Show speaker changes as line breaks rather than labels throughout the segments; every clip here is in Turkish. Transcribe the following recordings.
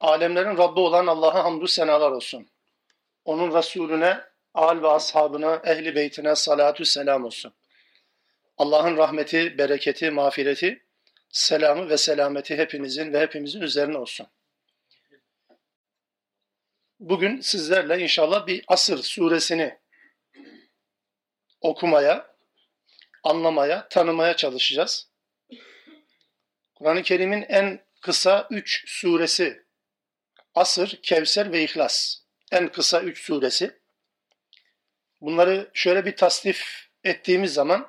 Alemlerin Rabbi olan Allah'a hamdü senalar olsun. Onun Resulüne, al ve ashabına, ehli beytine salatü selam olsun. Allah'ın rahmeti, bereketi, mağfireti, selamı ve selameti hepinizin ve hepimizin üzerine olsun. Bugün sizlerle inşallah bir Asır suresini okumaya, anlamaya, tanımaya çalışacağız. Kur'an-ı Kerim'in en kısa üç suresi Asır, Kevser ve İhlas. En kısa üç suresi. Bunları şöyle bir tasnif ettiğimiz zaman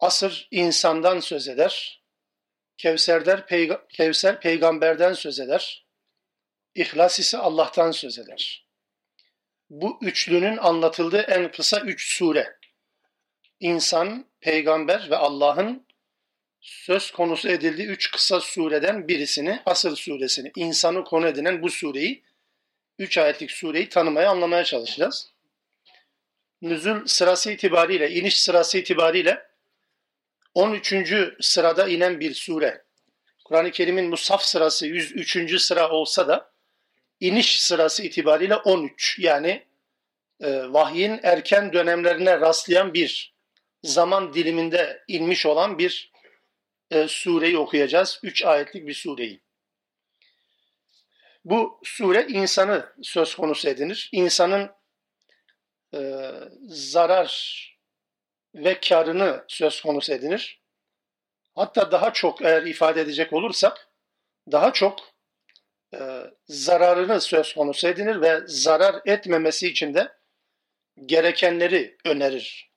Asır insandan söz eder. Kevser, peyga Kevser peygamberden söz eder. İhlas ise Allah'tan söz eder. Bu üçlünün anlatıldığı en kısa üç sure. İnsan, peygamber ve Allah'ın söz konusu edildiği üç kısa sureden birisini, Asır suresini, insanı konu edinen bu sureyi, üç ayetlik sureyi tanımaya, anlamaya çalışacağız. Nüzul sırası itibariyle, iniş sırası itibariyle 13. sırada inen bir sure. Kur'an-ı Kerim'in musaf sırası 103. sıra olsa da iniş sırası itibariyle 13 yani e, vahyin erken dönemlerine rastlayan bir zaman diliminde inmiş olan bir e, sureyi okuyacağız. Üç ayetlik bir sureyi. Bu sure insanı söz konusu edinir. İnsanın e, zarar ve karını söz konusu edinir. Hatta daha çok eğer ifade edecek olursak daha çok e, zararını söz konusu edinir ve zarar etmemesi için de gerekenleri önerir.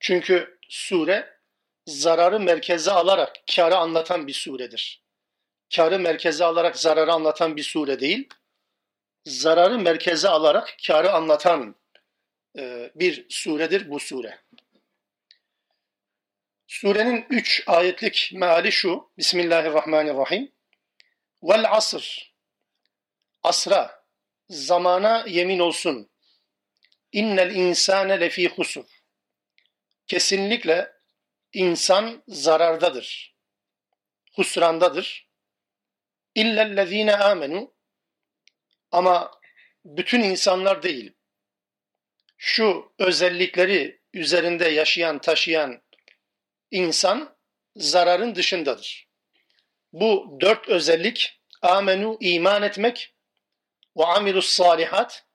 Çünkü sure zararı merkeze alarak karı anlatan bir suredir. Karı merkeze alarak zararı anlatan bir sure değil, zararı merkeze alarak karı anlatan e, bir suredir bu sure. Surenin üç ayetlik meali şu. Bismillahirrahmanirrahim. Vel asr. Asra. Zamana yemin olsun. İnnel insane lefi husur. Kesinlikle insan zarardadır. Husrandadır. İllellezine amenu ama bütün insanlar değil. Şu özellikleri üzerinde yaşayan, taşıyan insan zararın dışındadır. Bu dört özellik amenu iman etmek ve amilus salihat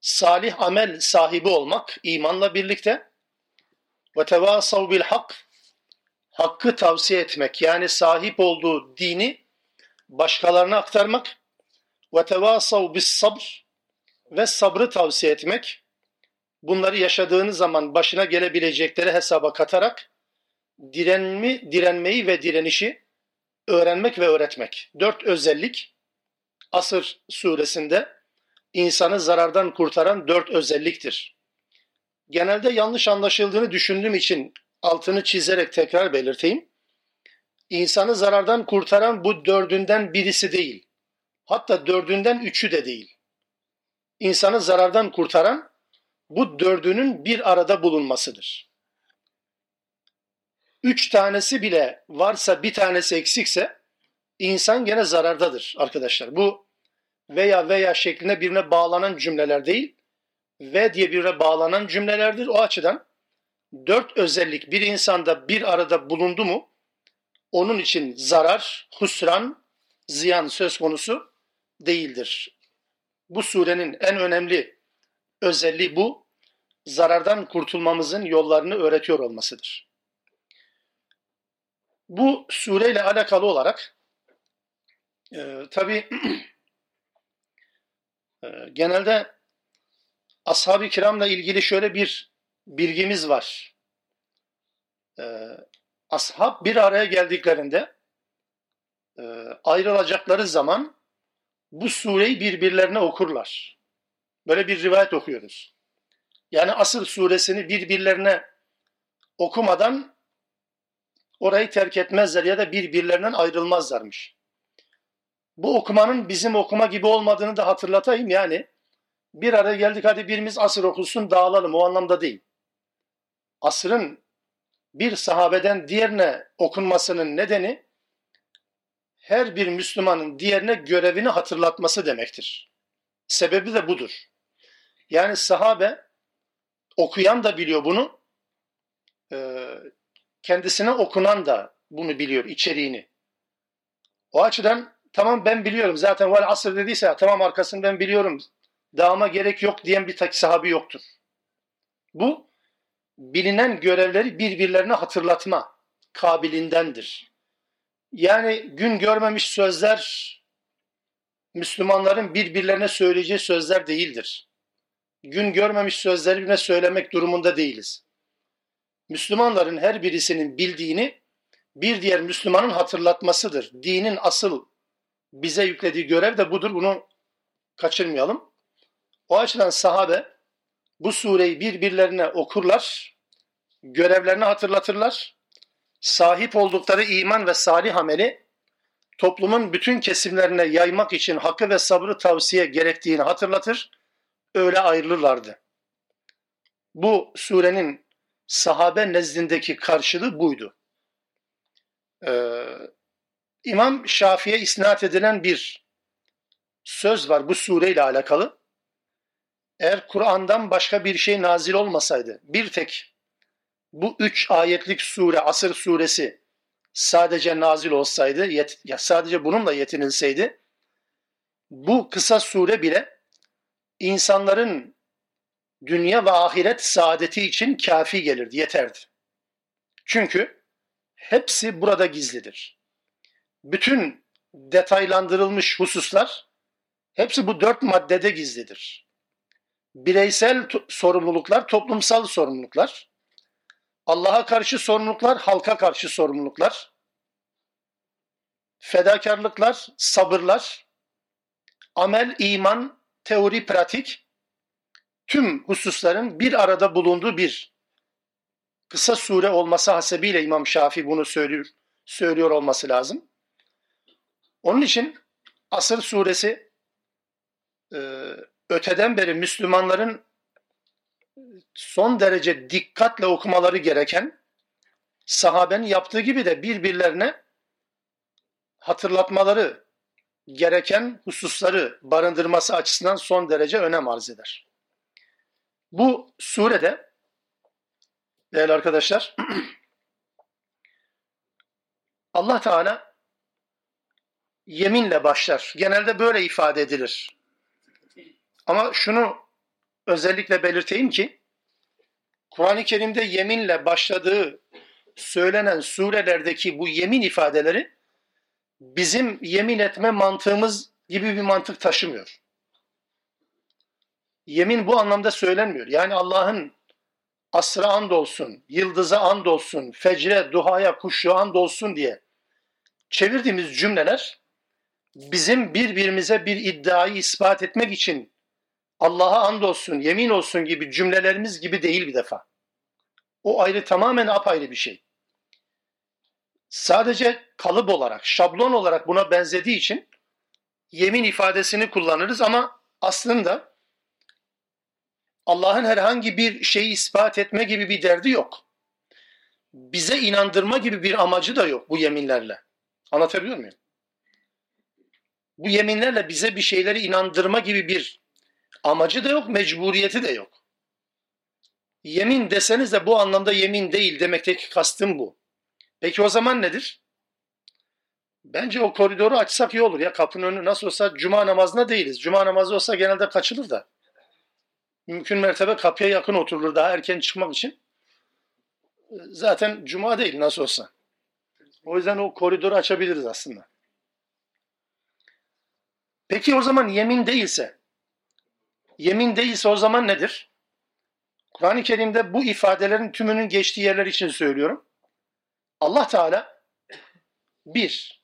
salih amel sahibi olmak imanla birlikte ve tevasav bil hak hakkı tavsiye etmek yani sahip olduğu dini başkalarına aktarmak. Ve tevasav bis sabr ve sabrı tavsiye etmek. Bunları yaşadığınız zaman başına gelebilecekleri hesaba katarak direnmi, direnmeyi ve direnişi öğrenmek ve öğretmek. Dört özellik. Asır suresinde insanı zarardan kurtaran dört özelliktir genelde yanlış anlaşıldığını düşündüğüm için altını çizerek tekrar belirteyim. İnsanı zarardan kurtaran bu dördünden birisi değil. Hatta dördünden üçü de değil. İnsanı zarardan kurtaran bu dördünün bir arada bulunmasıdır. Üç tanesi bile varsa bir tanesi eksikse insan gene zarardadır arkadaşlar. Bu veya veya şeklinde birine bağlanan cümleler değil, ve diye birbirine bağlanan cümlelerdir. O açıdan dört özellik bir insanda bir arada bulundu mu onun için zarar, husran, ziyan söz konusu değildir. Bu surenin en önemli özelliği bu. Zarardan kurtulmamızın yollarını öğretiyor olmasıdır. Bu sureyle alakalı olarak e, tabi e, genelde ashab-ı kiramla ilgili şöyle bir bilgimiz var. Ee, ashab bir araya geldiklerinde e, ayrılacakları zaman bu sureyi birbirlerine okurlar. Böyle bir rivayet okuyoruz. Yani Asır suresini birbirlerine okumadan orayı terk etmezler ya da birbirlerinden ayrılmazlarmış. Bu okumanın bizim okuma gibi olmadığını da hatırlatayım yani. Bir araya geldik hadi birimiz asır okusun dağılalım o anlamda değil. Asırın bir sahabeden diğerine okunmasının nedeni her bir Müslümanın diğerine görevini hatırlatması demektir. Sebebi de budur. Yani sahabe okuyan da biliyor bunu, kendisine okunan da bunu biliyor, içeriğini. O açıdan tamam ben biliyorum zaten vel asır dediyse tamam arkasını ben biliyorum, dağıma gerek yok diyen bir tek sahabi yoktur. Bu bilinen görevleri birbirlerine hatırlatma kabilindendir. Yani gün görmemiş sözler Müslümanların birbirlerine söyleyeceği sözler değildir. Gün görmemiş sözleri birbirine söylemek durumunda değiliz. Müslümanların her birisinin bildiğini bir diğer Müslümanın hatırlatmasıdır. Dinin asıl bize yüklediği görev de budur. Bunu kaçırmayalım. O açıdan sahabe bu sureyi birbirlerine okurlar, görevlerini hatırlatırlar. Sahip oldukları iman ve salih ameli toplumun bütün kesimlerine yaymak için hakkı ve sabrı tavsiye gerektiğini hatırlatır. Öyle ayrılırlardı. Bu surenin sahabe nezdindeki karşılığı buydu. Ee, İmam Şafi'ye isnat edilen bir söz var bu sureyle alakalı. Eğer Kur'an'dan başka bir şey nazil olmasaydı, bir tek bu üç ayetlik sure, Asır suresi sadece nazil olsaydı, yet, ya sadece bununla yetinilseydi, bu kısa sure bile insanların dünya ve ahiret saadeti için kafi gelirdi, yeterdi. Çünkü hepsi burada gizlidir. Bütün detaylandırılmış hususlar hepsi bu dört maddede gizlidir. Bireysel sorumluluklar, toplumsal sorumluluklar, Allah'a karşı sorumluluklar, halka karşı sorumluluklar, fedakarlıklar, sabırlar, amel, iman, teori, pratik, tüm hususların bir arada bulunduğu bir kısa sure olması hasebiyle İmam Şafii bunu söylüyor, söylüyor olması lazım. Onun için Asır suresi öteden beri Müslümanların son derece dikkatle okumaları gereken sahabenin yaptığı gibi de birbirlerine hatırlatmaları gereken hususları barındırması açısından son derece önem arz eder. Bu surede değerli arkadaşlar Allah Teala yeminle başlar. Genelde böyle ifade edilir. Ama şunu özellikle belirteyim ki Kur'an-ı Kerim'de yeminle başladığı söylenen surelerdeki bu yemin ifadeleri bizim yemin etme mantığımız gibi bir mantık taşımıyor. Yemin bu anlamda söylenmiyor. Yani Allah'ın asra and olsun, yıldıza and olsun, fecre, duhaya, kuşluğa and olsun diye çevirdiğimiz cümleler bizim birbirimize bir iddiayı ispat etmek için Allah'a and olsun, yemin olsun gibi cümlelerimiz gibi değil bir defa. O ayrı tamamen apayrı bir şey. Sadece kalıp olarak, şablon olarak buna benzediği için yemin ifadesini kullanırız ama aslında Allah'ın herhangi bir şeyi ispat etme gibi bir derdi yok. Bize inandırma gibi bir amacı da yok bu yeminlerle. Anlatabiliyor muyum? Bu yeminlerle bize bir şeyleri inandırma gibi bir amacı da yok, mecburiyeti de yok. Yemin deseniz de bu anlamda yemin değil demekteki kastım bu. Peki o zaman nedir? Bence o koridoru açsak iyi olur ya. Kapının önü nasıl olsa cuma namazına değiliz. Cuma namazı olsa genelde kaçılır da. Mümkün mertebe kapıya yakın oturulur daha erken çıkmak için. Zaten cuma değil nasıl olsa. O yüzden o koridoru açabiliriz aslında. Peki o zaman yemin değilse, yemin değilse o zaman nedir? Kur'an-ı Kerim'de bu ifadelerin tümünün geçtiği yerler için söylüyorum. Allah Teala bir,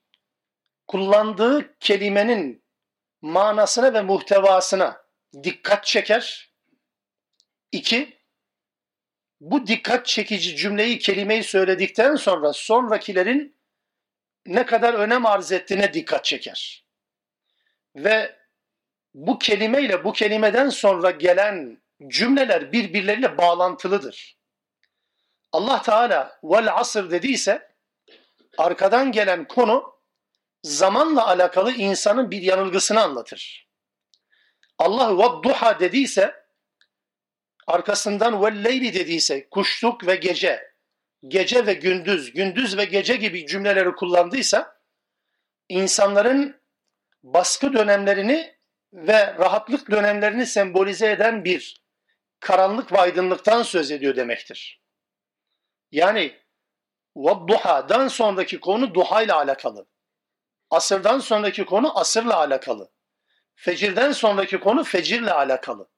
kullandığı kelimenin manasına ve muhtevasına dikkat çeker. İki, bu dikkat çekici cümleyi, kelimeyi söyledikten sonra sonrakilerin ne kadar önem arz ettiğine dikkat çeker. Ve bu kelimeyle bu kelimeden sonra gelen cümleler birbirleriyle bağlantılıdır. Allah Teala vel asır dediyse arkadan gelen konu zamanla alakalı insanın bir yanılgısını anlatır. Allah ve duha dediyse arkasından vel leyli dediyse kuşluk ve gece, gece ve gündüz, gündüz ve gece gibi cümleleri kullandıysa insanların baskı dönemlerini ve rahatlık dönemlerini sembolize eden bir karanlık ve aydınlıktan söz ediyor demektir. Yani duhadan sonraki konu duha ile alakalı. Asırdan sonraki konu asırla alakalı. Fecirden sonraki konu fecirle alakalı.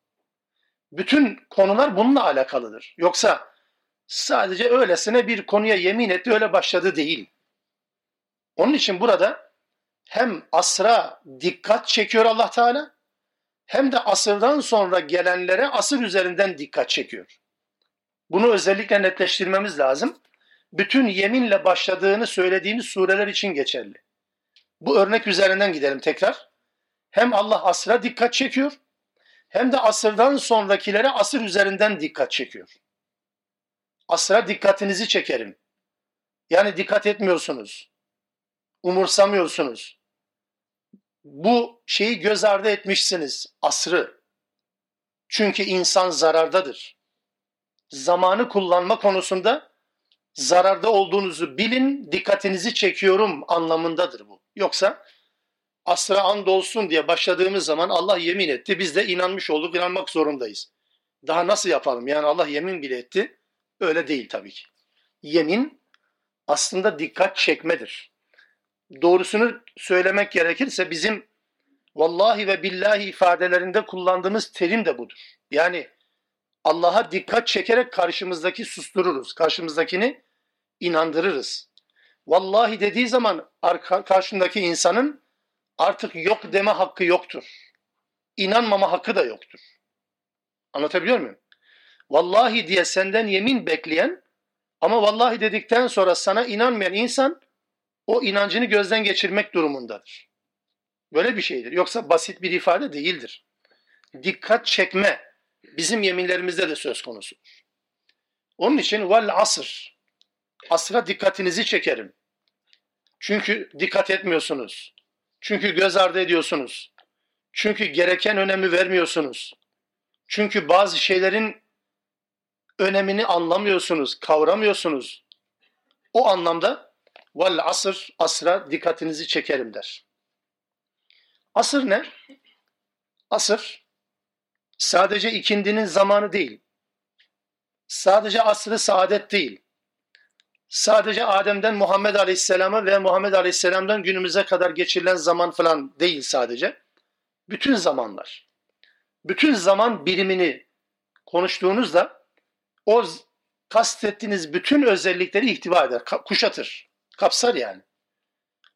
Bütün konular bununla alakalıdır. Yoksa sadece öylesine bir konuya yemin etti öyle başladı değil. Onun için burada hem asra dikkat çekiyor Allah Teala hem de asırdan sonra gelenlere asır üzerinden dikkat çekiyor. Bunu özellikle netleştirmemiz lazım. Bütün yeminle başladığını söylediğimiz sureler için geçerli. Bu örnek üzerinden gidelim tekrar. Hem Allah asra dikkat çekiyor hem de asırdan sonrakilere asır üzerinden dikkat çekiyor. Asra dikkatinizi çekerim. Yani dikkat etmiyorsunuz. Umursamıyorsunuz. Bu şeyi göz ardı etmişsiniz, asrı. Çünkü insan zarardadır. Zamanı kullanma konusunda zararda olduğunuzu bilin, dikkatinizi çekiyorum anlamındadır bu. Yoksa asra and olsun diye başladığımız zaman Allah yemin etti. Biz de inanmış olduk, inanmak zorundayız. Daha nasıl yapalım? Yani Allah yemin bile etti. Öyle değil tabii ki. Yemin aslında dikkat çekmedir. Doğrusunu söylemek gerekirse bizim vallahi ve billahi ifadelerinde kullandığımız terim de budur. Yani Allah'a dikkat çekerek karşımızdaki sustururuz. Karşımızdakini inandırırız. Vallahi dediği zaman karşındaki insanın artık yok deme hakkı yoktur. İnanmama hakkı da yoktur. Anlatabiliyor muyum? Vallahi diye senden yemin bekleyen ama vallahi dedikten sonra sana inanmayan insan o inancını gözden geçirmek durumundadır. Böyle bir şeydir. Yoksa basit bir ifade değildir. Dikkat çekme bizim yeminlerimizde de söz konusudur. Onun için vel asır. Asra dikkatinizi çekerim. Çünkü dikkat etmiyorsunuz. Çünkü göz ardı ediyorsunuz. Çünkü gereken önemi vermiyorsunuz. Çünkü bazı şeylerin önemini anlamıyorsunuz, kavramıyorsunuz. O anlamda vel asır, asra dikkatinizi çekerim der. Asır ne? Asır sadece ikindinin zamanı değil. Sadece asrı saadet değil. Sadece Adem'den Muhammed Aleyhisselam'a ve Muhammed Aleyhisselam'dan günümüze kadar geçirilen zaman falan değil sadece. Bütün zamanlar. Bütün zaman birimini konuştuğunuzda o kastettiğiniz bütün özellikleri ihtiva eder, kuşatır, kapsar yani.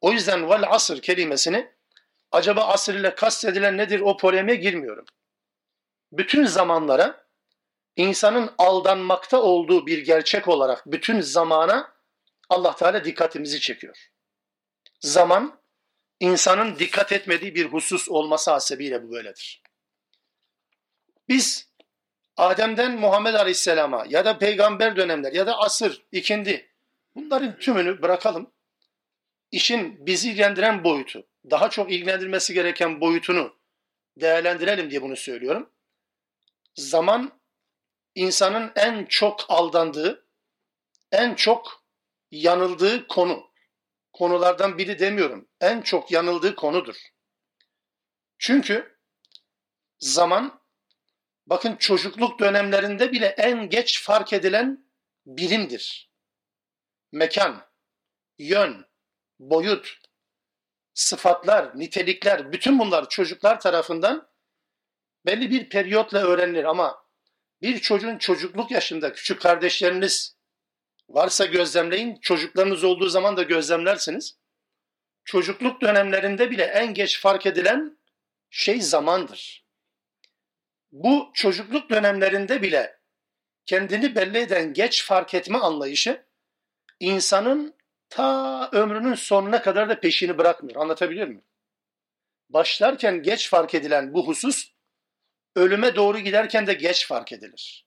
O yüzden vel asır kelimesini acaba asır ile kastedilen nedir o polemiğe girmiyorum. Bütün zamanlara insanın aldanmakta olduğu bir gerçek olarak bütün zamana Allah Teala dikkatimizi çekiyor. Zaman insanın dikkat etmediği bir husus olması hasebiyle bu böyledir. Biz Adem'den Muhammed Aleyhisselam'a ya da peygamber dönemler ya da asır, ikindi bunların tümünü bırakalım. İşin bizi ilgilendiren boyutu, daha çok ilgilendirmesi gereken boyutunu değerlendirelim diye bunu söylüyorum. Zaman insanın en çok aldandığı, en çok yanıldığı konu. Konulardan biri demiyorum. En çok yanıldığı konudur. Çünkü zaman bakın çocukluk dönemlerinde bile en geç fark edilen birimdir. Mekan, yön, boyut, sıfatlar, nitelikler, bütün bunlar çocuklar tarafından belli bir periyotla öğrenilir ama bir çocuğun çocukluk yaşında küçük kardeşleriniz varsa gözlemleyin, çocuklarınız olduğu zaman da gözlemlersiniz. Çocukluk dönemlerinde bile en geç fark edilen şey zamandır. bu çocukluk dönemlerinde bile kendini belli eden geç fark etme anlayışı insanın ta ömrünün sonuna kadar da peşini bırakmıyor. Anlatabiliyor muyum? Başlarken geç fark edilen bu husus ölüme doğru giderken de geç fark edilir.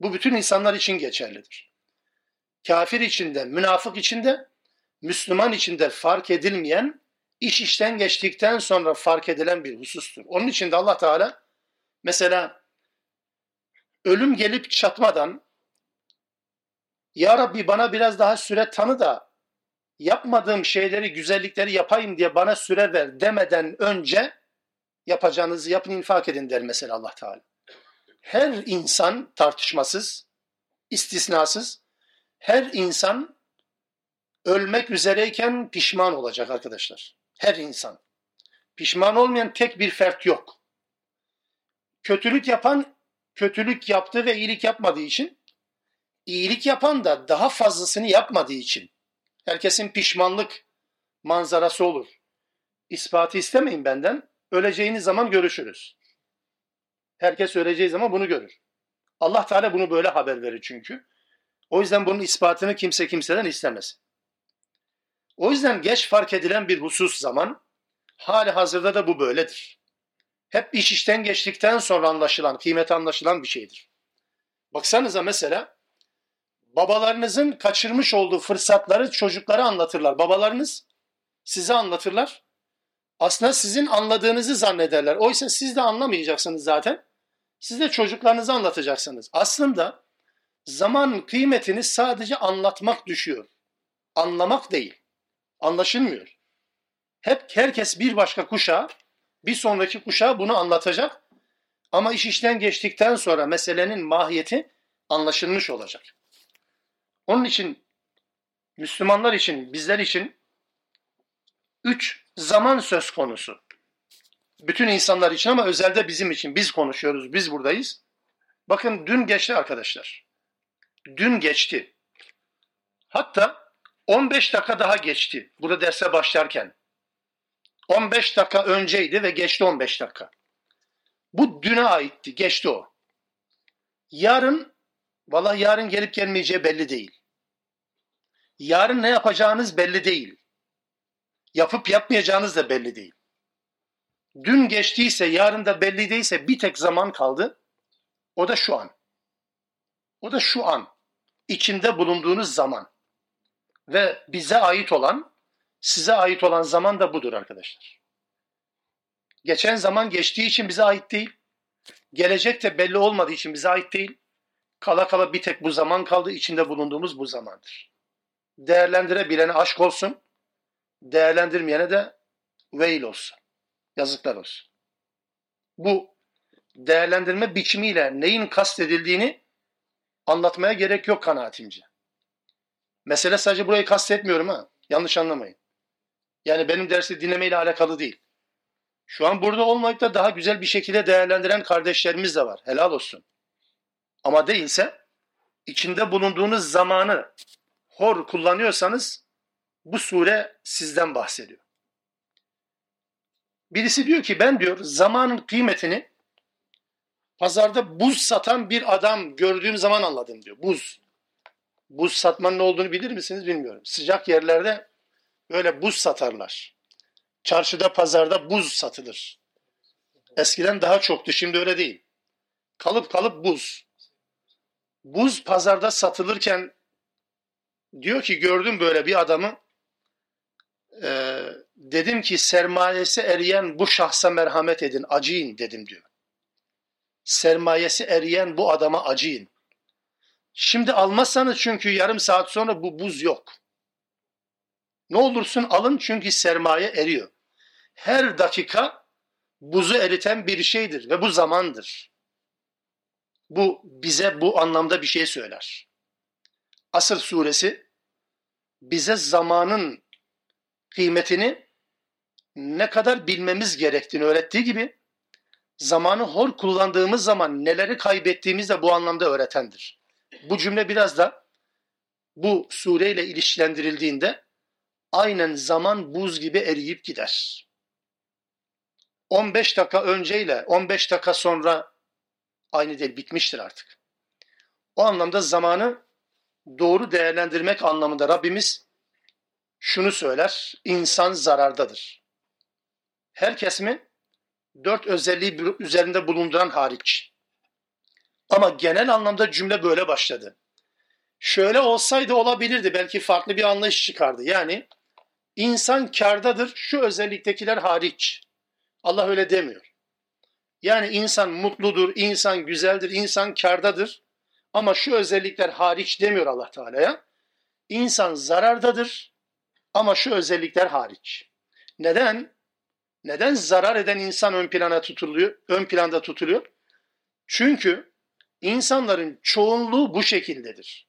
Bu bütün insanlar için geçerlidir. Kafir içinde, münafık içinde, Müslüman içinde fark edilmeyen, iş işten geçtikten sonra fark edilen bir husustur. Onun için de Allah Teala mesela ölüm gelip çatmadan Ya Rabbi bana biraz daha süre tanı da yapmadığım şeyleri, güzellikleri yapayım diye bana süre ver demeden önce yapacağınızı yapın infak edin der mesela Allah Teala. Her insan tartışmasız, istisnasız, her insan ölmek üzereyken pişman olacak arkadaşlar. Her insan. Pişman olmayan tek bir fert yok. Kötülük yapan kötülük yaptı ve iyilik yapmadığı için, iyilik yapan da daha fazlasını yapmadığı için herkesin pişmanlık manzarası olur. İspatı istemeyin benden. Öleceğiniz zaman görüşürüz. Herkes öleceği zaman bunu görür. Allah Teala bunu böyle haber verir çünkü. O yüzden bunun ispatını kimse kimseden istemez. O yüzden geç fark edilen bir husus zaman, hali hazırda da bu böyledir. Hep iş işten geçtikten sonra anlaşılan, kıymeti anlaşılan bir şeydir. Baksanıza mesela, babalarınızın kaçırmış olduğu fırsatları çocuklara anlatırlar. Babalarınız size anlatırlar. Aslında sizin anladığınızı zannederler. Oysa siz de anlamayacaksınız zaten. Siz de çocuklarınıza anlatacaksınız. Aslında zaman kıymetini sadece anlatmak düşüyor. Anlamak değil. Anlaşılmıyor. Hep herkes bir başka kuşağa, bir sonraki kuşağa bunu anlatacak. Ama iş işten geçtikten sonra meselenin mahiyeti anlaşılmış olacak. Onun için Müslümanlar için, bizler için üç zaman söz konusu. Bütün insanlar için ama özelde bizim için. Biz konuşuyoruz, biz buradayız. Bakın dün geçti arkadaşlar. Dün geçti. Hatta 15 dakika daha geçti. Burada derse başlarken. 15 dakika önceydi ve geçti 15 dakika. Bu düne aitti, geçti o. Yarın, valla yarın gelip gelmeyeceği belli değil. Yarın ne yapacağınız belli değil. Yapıp yapmayacağınız da belli değil. Dün geçtiyse, yarın da belli değilse bir tek zaman kaldı. O da şu an. O da şu an. İçinde bulunduğunuz zaman. Ve bize ait olan, size ait olan zaman da budur arkadaşlar. Geçen zaman geçtiği için bize ait değil. Gelecek de belli olmadığı için bize ait değil. Kala kala bir tek bu zaman kaldı. içinde bulunduğumuz bu zamandır. Değerlendirebilene aşk olsun. Değerlendirmeyene de veil olsun. Yazıklar olsun. Bu değerlendirme biçimiyle neyin kastedildiğini anlatmaya gerek yok kanaatimce. Mesele sadece burayı kastetmiyorum ha. Yanlış anlamayın. Yani benim dersi dinlemeyle alakalı değil. Şu an burada olmayıp da daha güzel bir şekilde değerlendiren kardeşlerimiz de var. Helal olsun. Ama değilse içinde bulunduğunuz zamanı hor kullanıyorsanız bu sure sizden bahsediyor. Birisi diyor ki ben diyor zamanın kıymetini pazarda buz satan bir adam gördüğüm zaman anladım diyor. Buz. Buz satmanın ne olduğunu bilir misiniz bilmiyorum. Sıcak yerlerde böyle buz satarlar. Çarşıda, pazarda buz satılır. Eskiden daha çoktu, şimdi öyle değil. Kalıp kalıp buz. Buz pazarda satılırken diyor ki gördüm böyle bir adamı e, dedim ki sermayesi eriyen bu şahsa merhamet edin, acıyın dedim diyor. Sermayesi eriyen bu adama acıyın. Şimdi almazsanız çünkü yarım saat sonra bu buz yok. Ne olursun alın çünkü sermaye eriyor. Her dakika buzu eriten bir şeydir ve bu zamandır. Bu bize bu anlamda bir şey söyler. Asır suresi bize zamanın kıymetini ne kadar bilmemiz gerektiğini öğrettiği gibi zamanı hor kullandığımız zaman neleri kaybettiğimizi de bu anlamda öğretendir. Bu cümle biraz da bu sureyle ilişkilendirildiğinde aynen zaman buz gibi eriyip gider. 15 dakika önceyle 15 dakika sonra Aynı değil, bitmiştir artık. O anlamda zamanı doğru değerlendirmek anlamında Rabbimiz şunu söyler, insan zarardadır. Herkes mi? Dört özelliği üzerinde bulunduran hariç. Ama genel anlamda cümle böyle başladı. Şöyle olsaydı olabilirdi, belki farklı bir anlayış çıkardı. Yani insan kardadır, şu özelliktekiler hariç. Allah öyle demiyor. Yani insan mutludur, insan güzeldir, insan kardadır. Ama şu özellikler hariç demiyor Allah Teala'ya. İnsan zarardadır ama şu özellikler hariç. Neden? Neden zarar eden insan ön plana tutuluyor? Ön planda tutuluyor? Çünkü insanların çoğunluğu bu şekildedir.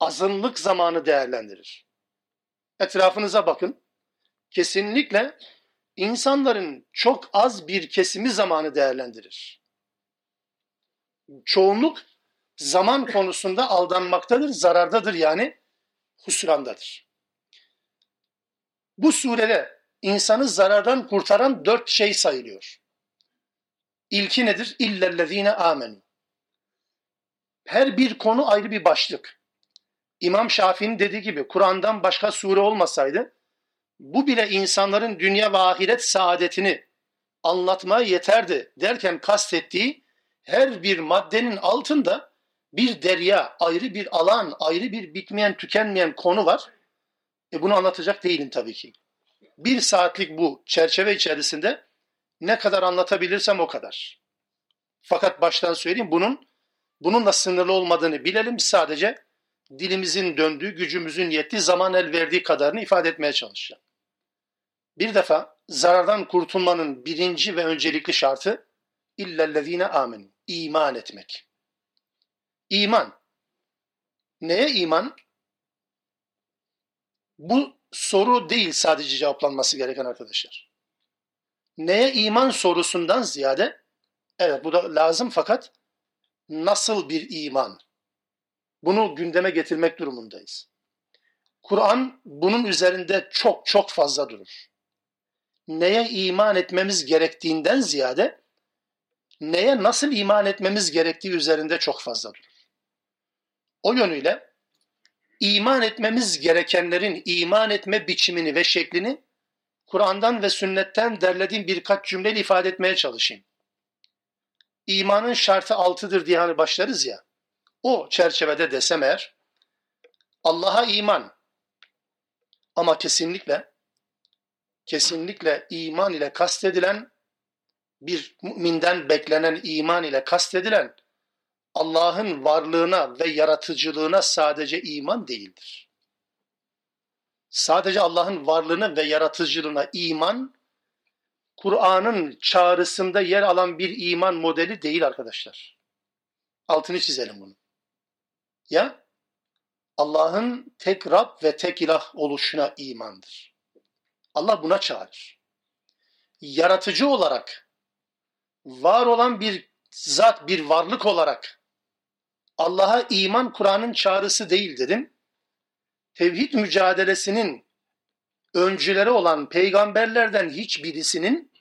Azınlık zamanı değerlendirir. Etrafınıza bakın. Kesinlikle insanların çok az bir kesimi zamanı değerlendirir. Çoğunluk zaman konusunda aldanmaktadır, zarardadır yani husrandadır. Bu surede insanı zarardan kurtaran dört şey sayılıyor. İlki nedir? İllellezine amen. Her bir konu ayrı bir başlık. İmam Şafii'nin dediği gibi Kur'an'dan başka sure olmasaydı bu bile insanların dünya ve ahiret saadetini anlatmaya yeterdi derken kastettiği her bir maddenin altında bir derya, ayrı bir alan, ayrı bir bitmeyen, tükenmeyen konu var. E bunu anlatacak değilim tabii ki. Bir saatlik bu çerçeve içerisinde ne kadar anlatabilirsem o kadar. Fakat baştan söyleyeyim bunun bununla sınırlı olmadığını bilelim. Sadece dilimizin döndüğü, gücümüzün yettiği, zaman el verdiği kadarını ifade etmeye çalışacağım. Bir defa zarardan kurtulmanın birinci ve öncelikli şartı illellezine amin. iman etmek. İman. Neye iman? Bu soru değil sadece cevaplanması gereken arkadaşlar. Neye iman sorusundan ziyade evet bu da lazım fakat nasıl bir iman? Bunu gündeme getirmek durumundayız. Kur'an bunun üzerinde çok çok fazla durur. Neye iman etmemiz gerektiğinden ziyade neye nasıl iman etmemiz gerektiği üzerinde çok fazla durur. O yönüyle iman etmemiz gerekenlerin iman etme biçimini ve şeklini Kur'an'dan ve sünnetten derlediğim birkaç cümleyle ifade etmeye çalışayım. İmanın şartı altıdır diye hani başlarız ya. O çerçevede desem eğer Allah'a iman ama kesinlikle kesinlikle iman ile kastedilen bir müminden beklenen iman ile kastedilen Allah'ın varlığına ve yaratıcılığına sadece iman değildir. Sadece Allah'ın varlığına ve yaratıcılığına iman, Kur'an'ın çağrısında yer alan bir iman modeli değil arkadaşlar. Altını çizelim bunu. Ya Allah'ın tek Rab ve tek ilah oluşuna imandır. Allah buna çağırır. Yaratıcı olarak, var olan bir zat, bir varlık olarak Allah'a iman Kur'an'ın çağrısı değil dedim. Tevhid mücadelesinin öncüleri olan peygamberlerden hiçbirisinin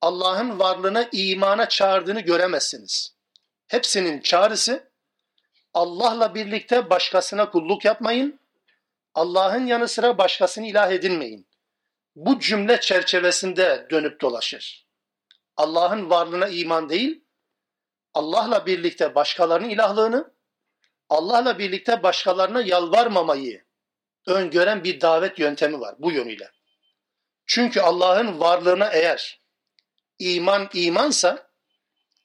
Allah'ın varlığına imana çağırdığını göremezsiniz. Hepsinin çağrısı Allah'la birlikte başkasına kulluk yapmayın. Allah'ın yanı sıra başkasını ilah edinmeyin. Bu cümle çerçevesinde dönüp dolaşır. Allah'ın varlığına iman değil, Allah'la birlikte başkalarının ilahlığını, Allah'la birlikte başkalarına yalvarmamayı öngören bir davet yöntemi var bu yönüyle. Çünkü Allah'ın varlığına eğer iman imansa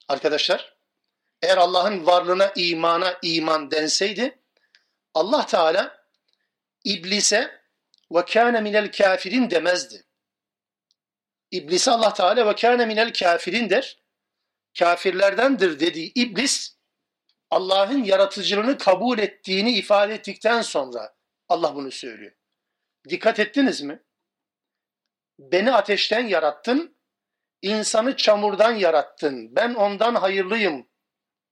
arkadaşlar eğer Allah'ın varlığına imana iman denseydi Allah Teala iblise ve kâne minel kafirin demezdi. İblise Allah Teala ve kâne minel kafirin der kafirlerdendir dediği iblis Allah'ın yaratıcılığını kabul ettiğini ifade ettikten sonra Allah bunu söylüyor. Dikkat ettiniz mi? Beni ateşten yarattın, insanı çamurdan yarattın, ben ondan hayırlıyım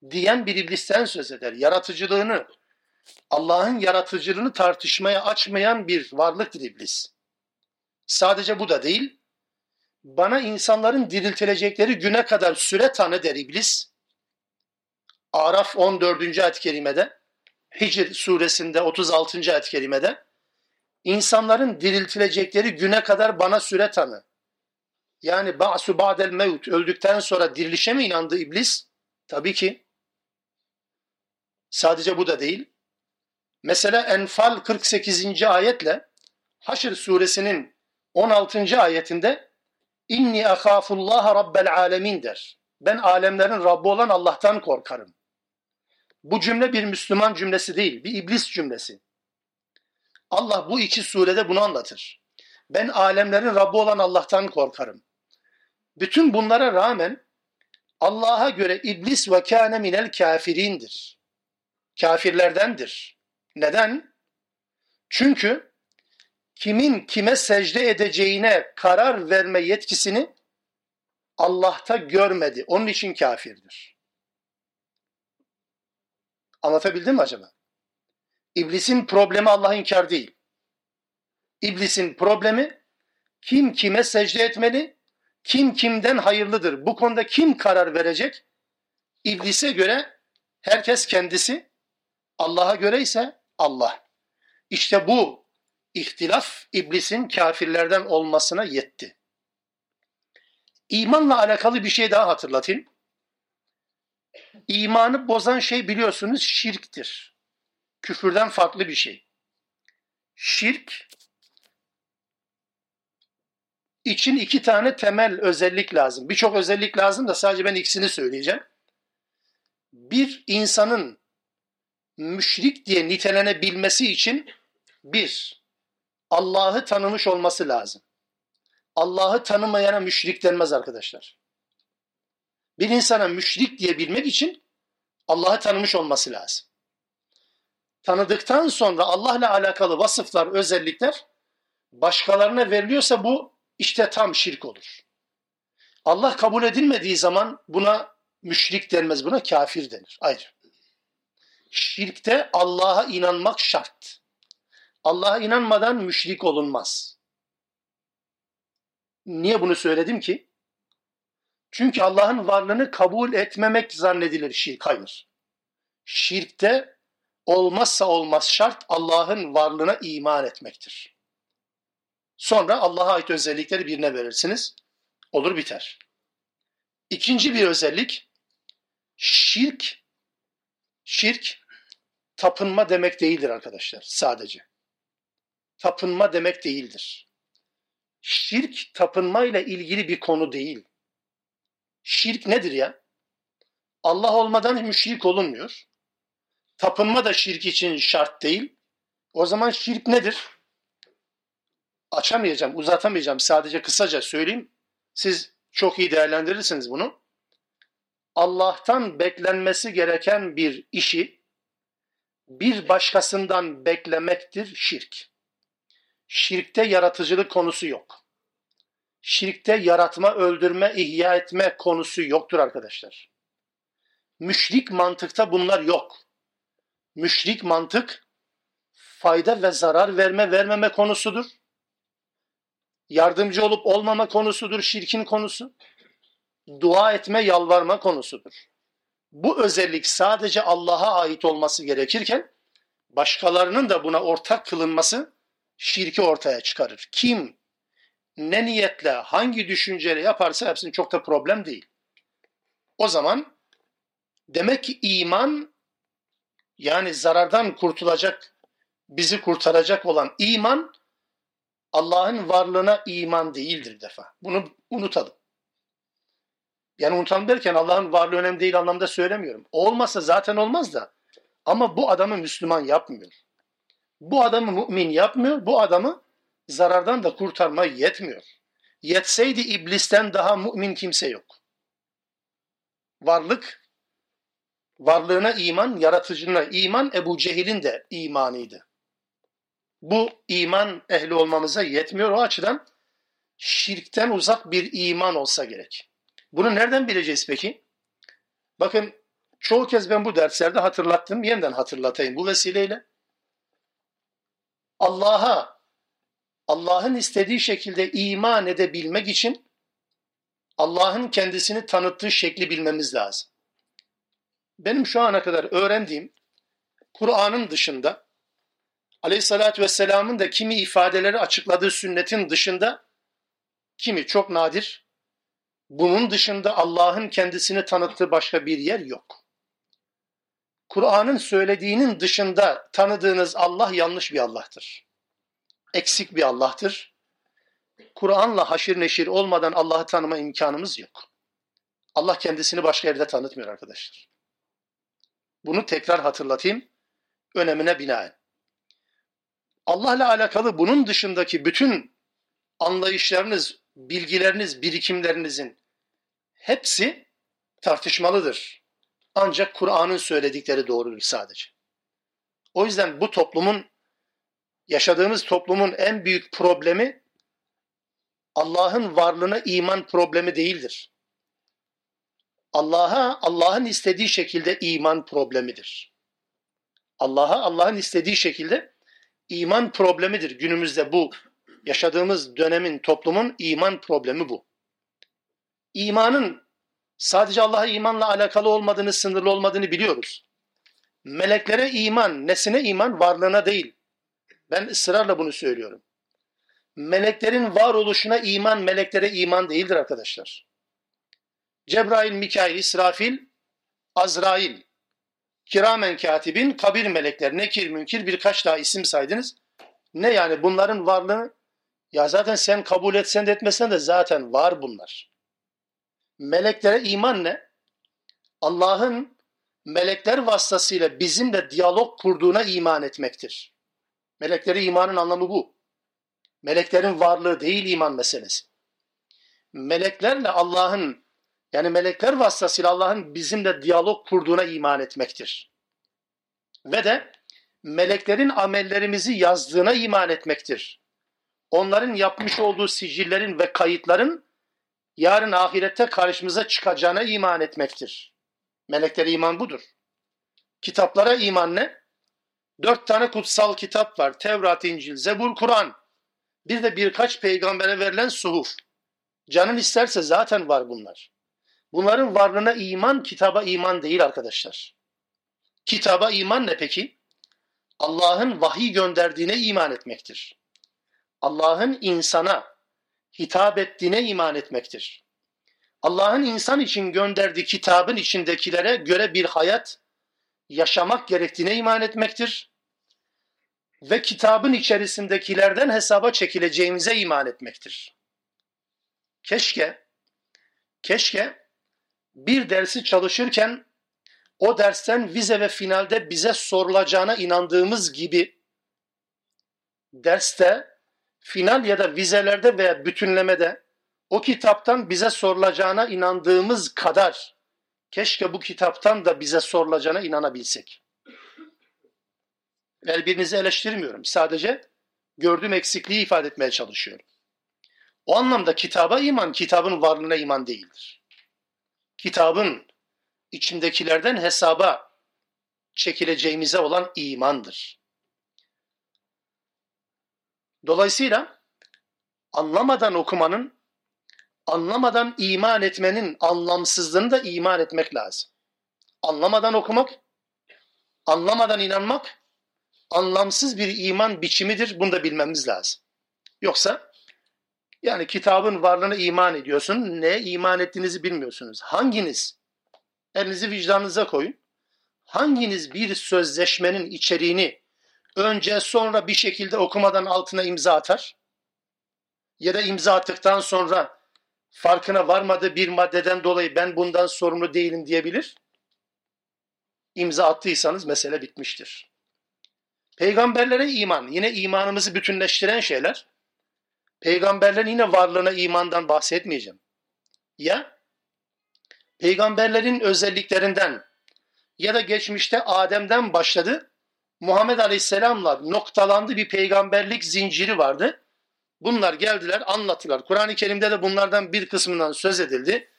diyen bir iblisten söz eder. Yaratıcılığını, Allah'ın yaratıcılığını tartışmaya açmayan bir varlıktır iblis. Sadece bu da değil, bana insanların diriltilecekleri güne kadar süre tanı der iblis. Araf 14. ayet-i kerimede, Hicr suresinde 36. ayet-i kerimede insanların diriltilecekleri güne kadar bana süre tanı. Yani ba'su ba'del mevt öldükten sonra dirilişe mi inandı iblis? Tabii ki. Sadece bu da değil. Mesela Enfal 48. ayetle Haşr suresinin 16. ayetinde inni akhafullaha rabbel alemin der. Ben alemlerin Rabbi olan Allah'tan korkarım. Bu cümle bir Müslüman cümlesi değil, bir iblis cümlesi. Allah bu iki surede bunu anlatır. Ben alemlerin Rabbi olan Allah'tan korkarım. Bütün bunlara rağmen Allah'a göre iblis ve kâne minel kafirindir. Kafirlerdendir. Neden? Çünkü kimin kime secde edeceğine karar verme yetkisini Allah'ta görmedi. Onun için kafirdir. Anlatabildim mi acaba? İblisin problemi Allah inkar değil. İblisin problemi kim kime secde etmeli, kim kimden hayırlıdır. Bu konuda kim karar verecek? İblise göre herkes kendisi, Allah'a göre ise Allah. İşte bu ihtilaf iblisin kafirlerden olmasına yetti. İmanla alakalı bir şey daha hatırlatayım. İmanı bozan şey biliyorsunuz şirktir. Küfürden farklı bir şey. Şirk için iki tane temel özellik lazım. Birçok özellik lazım da sadece ben ikisini söyleyeceğim. Bir insanın müşrik diye nitelenebilmesi için bir, Allah'ı tanımış olması lazım. Allah'ı tanımayana müşrik denmez arkadaşlar. Bir insana müşrik diyebilmek için Allah'ı tanımış olması lazım. Tanıdıktan sonra Allah'la alakalı vasıflar, özellikler başkalarına veriliyorsa bu işte tam şirk olur. Allah kabul edilmediği zaman buna müşrik denmez, buna kafir denir. Ayrı. Şirkte Allah'a inanmak şart. Allah'a inanmadan müşrik olunmaz. Niye bunu söyledim ki? Çünkü Allah'ın varlığını kabul etmemek zannedilir şirk. Hayır. Şirkte olmazsa olmaz şart Allah'ın varlığına iman etmektir. Sonra Allah'a ait özellikleri birine verirsiniz. Olur biter. İkinci bir özellik şirk şirk tapınma demek değildir arkadaşlar sadece. Tapınma demek değildir. Şirk tapınma ile ilgili bir konu değil. Şirk nedir ya? Allah olmadan müşrik olunmuyor. Tapınma da şirk için şart değil. O zaman şirk nedir? Açamayacağım, uzatamayacağım. Sadece kısaca söyleyeyim. Siz çok iyi değerlendirirsiniz bunu. Allah'tan beklenmesi gereken bir işi bir başkasından beklemektir şirk. Şirkte yaratıcılık konusu yok. Şirkte yaratma, öldürme, ihya etme konusu yoktur arkadaşlar. Müşrik mantıkta bunlar yok. Müşrik mantık fayda ve zarar verme vermeme konusudur. Yardımcı olup olmama konusudur şirkin konusu. Dua etme, yalvarma konusudur. Bu özellik sadece Allah'a ait olması gerekirken başkalarının da buna ortak kılınması şirki ortaya çıkarır. Kim ne niyetle, hangi düşünceyle yaparsa hepsinin çok da problem değil. O zaman demek ki iman yani zarardan kurtulacak, bizi kurtaracak olan iman Allah'ın varlığına iman değildir defa. Bunu unutalım. Yani unutalım derken Allah'ın varlığı önemli değil anlamda söylemiyorum. olmasa zaten olmaz da. Ama bu adamı Müslüman yapmıyor. Bu adamı mümin yapmıyor. Bu adamı zarardan da kurtarma yetmiyor. Yetseydi iblisten daha mümin kimse yok. Varlık, varlığına iman, yaratıcına iman Ebu Cehil'in de imanıydı. Bu iman ehli olmamıza yetmiyor. O açıdan şirkten uzak bir iman olsa gerek. Bunu nereden bileceğiz peki? Bakın çoğu kez ben bu derslerde hatırlattım. Yeniden hatırlatayım bu vesileyle. Allah'a, Allah'ın istediği şekilde iman edebilmek için Allah'ın kendisini tanıttığı şekli bilmemiz lazım. benim şu ana kadar öğrendiğim Kur'an'ın dışında Aleyhissalatü Vesselam'ın da kimi ifadeleri açıkladığı sünnetin dışında kimi çok nadir bunun dışında Allah'ın kendisini tanıttığı başka bir yer yok. Kur'an'ın söylediğinin dışında tanıdığınız Allah yanlış bir Allah'tır. Eksik bir Allah'tır. Kur'an'la haşir neşir olmadan Allah'ı tanıma imkanımız yok. Allah kendisini başka yerde tanıtmıyor arkadaşlar. Bunu tekrar hatırlatayım önemine binaen. Allah'la alakalı bunun dışındaki bütün anlayışlarınız, bilgileriniz, birikimlerinizin hepsi tartışmalıdır. Ancak Kur'an'ın söyledikleri doğrudur sadece. O yüzden bu toplumun, yaşadığımız toplumun en büyük problemi Allah'ın varlığına iman problemi değildir. Allah'a Allah'ın istediği şekilde iman problemidir. Allah'a Allah'ın istediği şekilde iman problemidir. Günümüzde bu yaşadığımız dönemin toplumun iman problemi bu. İmanın sadece Allah'a imanla alakalı olmadığını, sınırlı olmadığını biliyoruz. Meleklere iman, nesine iman? Varlığına değil. Ben ısrarla bunu söylüyorum. Meleklerin varoluşuna iman, meleklere iman değildir arkadaşlar. Cebrail, Mikail, İsrafil, Azrail, kiramen katibin, kabir melekler, nekir, münkir birkaç daha isim saydınız. Ne yani bunların varlığını ya zaten sen kabul etsen de etmesen de zaten var bunlar. Meleklere iman ne? Allah'ın melekler vasıtasıyla bizimle diyalog kurduğuna iman etmektir. Meleklere imanın anlamı bu. Meleklerin varlığı değil iman meselesi. Meleklerle Allah'ın yani melekler vasıtasıyla Allah'ın bizimle diyalog kurduğuna iman etmektir. Ve de meleklerin amellerimizi yazdığına iman etmektir. Onların yapmış olduğu sicillerin ve kayıtların yarın ahirette karşımıza çıkacağına iman etmektir. Meleklere iman budur. Kitaplara iman ne? Dört tane kutsal kitap var. Tevrat, İncil, Zebur, Kur'an. Bir de birkaç peygambere verilen suhuf. Canın isterse zaten var bunlar. Bunların varlığına iman, kitaba iman değil arkadaşlar. Kitaba iman ne peki? Allah'ın vahiy gönderdiğine iman etmektir. Allah'ın insana hitap ettiğine iman etmektir. Allah'ın insan için gönderdiği kitabın içindekilere göre bir hayat yaşamak gerektiğine iman etmektir. Ve kitabın içerisindekilerden hesaba çekileceğimize iman etmektir. Keşke, keşke bir dersi çalışırken o dersten vize ve finalde bize sorulacağına inandığımız gibi derste, final ya da vizelerde veya bütünlemede o kitaptan bize sorulacağına inandığımız kadar keşke bu kitaptan da bize sorulacağına inanabilsek. Elbirinizi eleştirmiyorum. Sadece gördüğüm eksikliği ifade etmeye çalışıyorum. O anlamda kitaba iman, kitabın varlığına iman değildir kitabın içindekilerden hesaba çekileceğimize olan imandır. Dolayısıyla anlamadan okumanın, anlamadan iman etmenin anlamsızlığını da iman etmek lazım. Anlamadan okumak, anlamadan inanmak anlamsız bir iman biçimidir. Bunu da bilmemiz lazım. Yoksa yani kitabın varlığına iman ediyorsun. Ne iman ettiğinizi bilmiyorsunuz. Hanginiz? Elinizi vicdanınıza koyun. Hanginiz bir sözleşmenin içeriğini önce sonra bir şekilde okumadan altına imza atar? Ya da imza attıktan sonra farkına varmadığı bir maddeden dolayı ben bundan sorumlu değilim diyebilir? İmza attıysanız mesele bitmiştir. Peygamberlere iman, yine imanımızı bütünleştiren şeyler peygamberlerin yine varlığına imandan bahsetmeyeceğim. Ya peygamberlerin özelliklerinden ya da geçmişte Adem'den başladı. Muhammed Aleyhisselam'la noktalandı bir peygamberlik zinciri vardı. Bunlar geldiler anlattılar. Kur'an-ı Kerim'de de bunlardan bir kısmından söz edildi.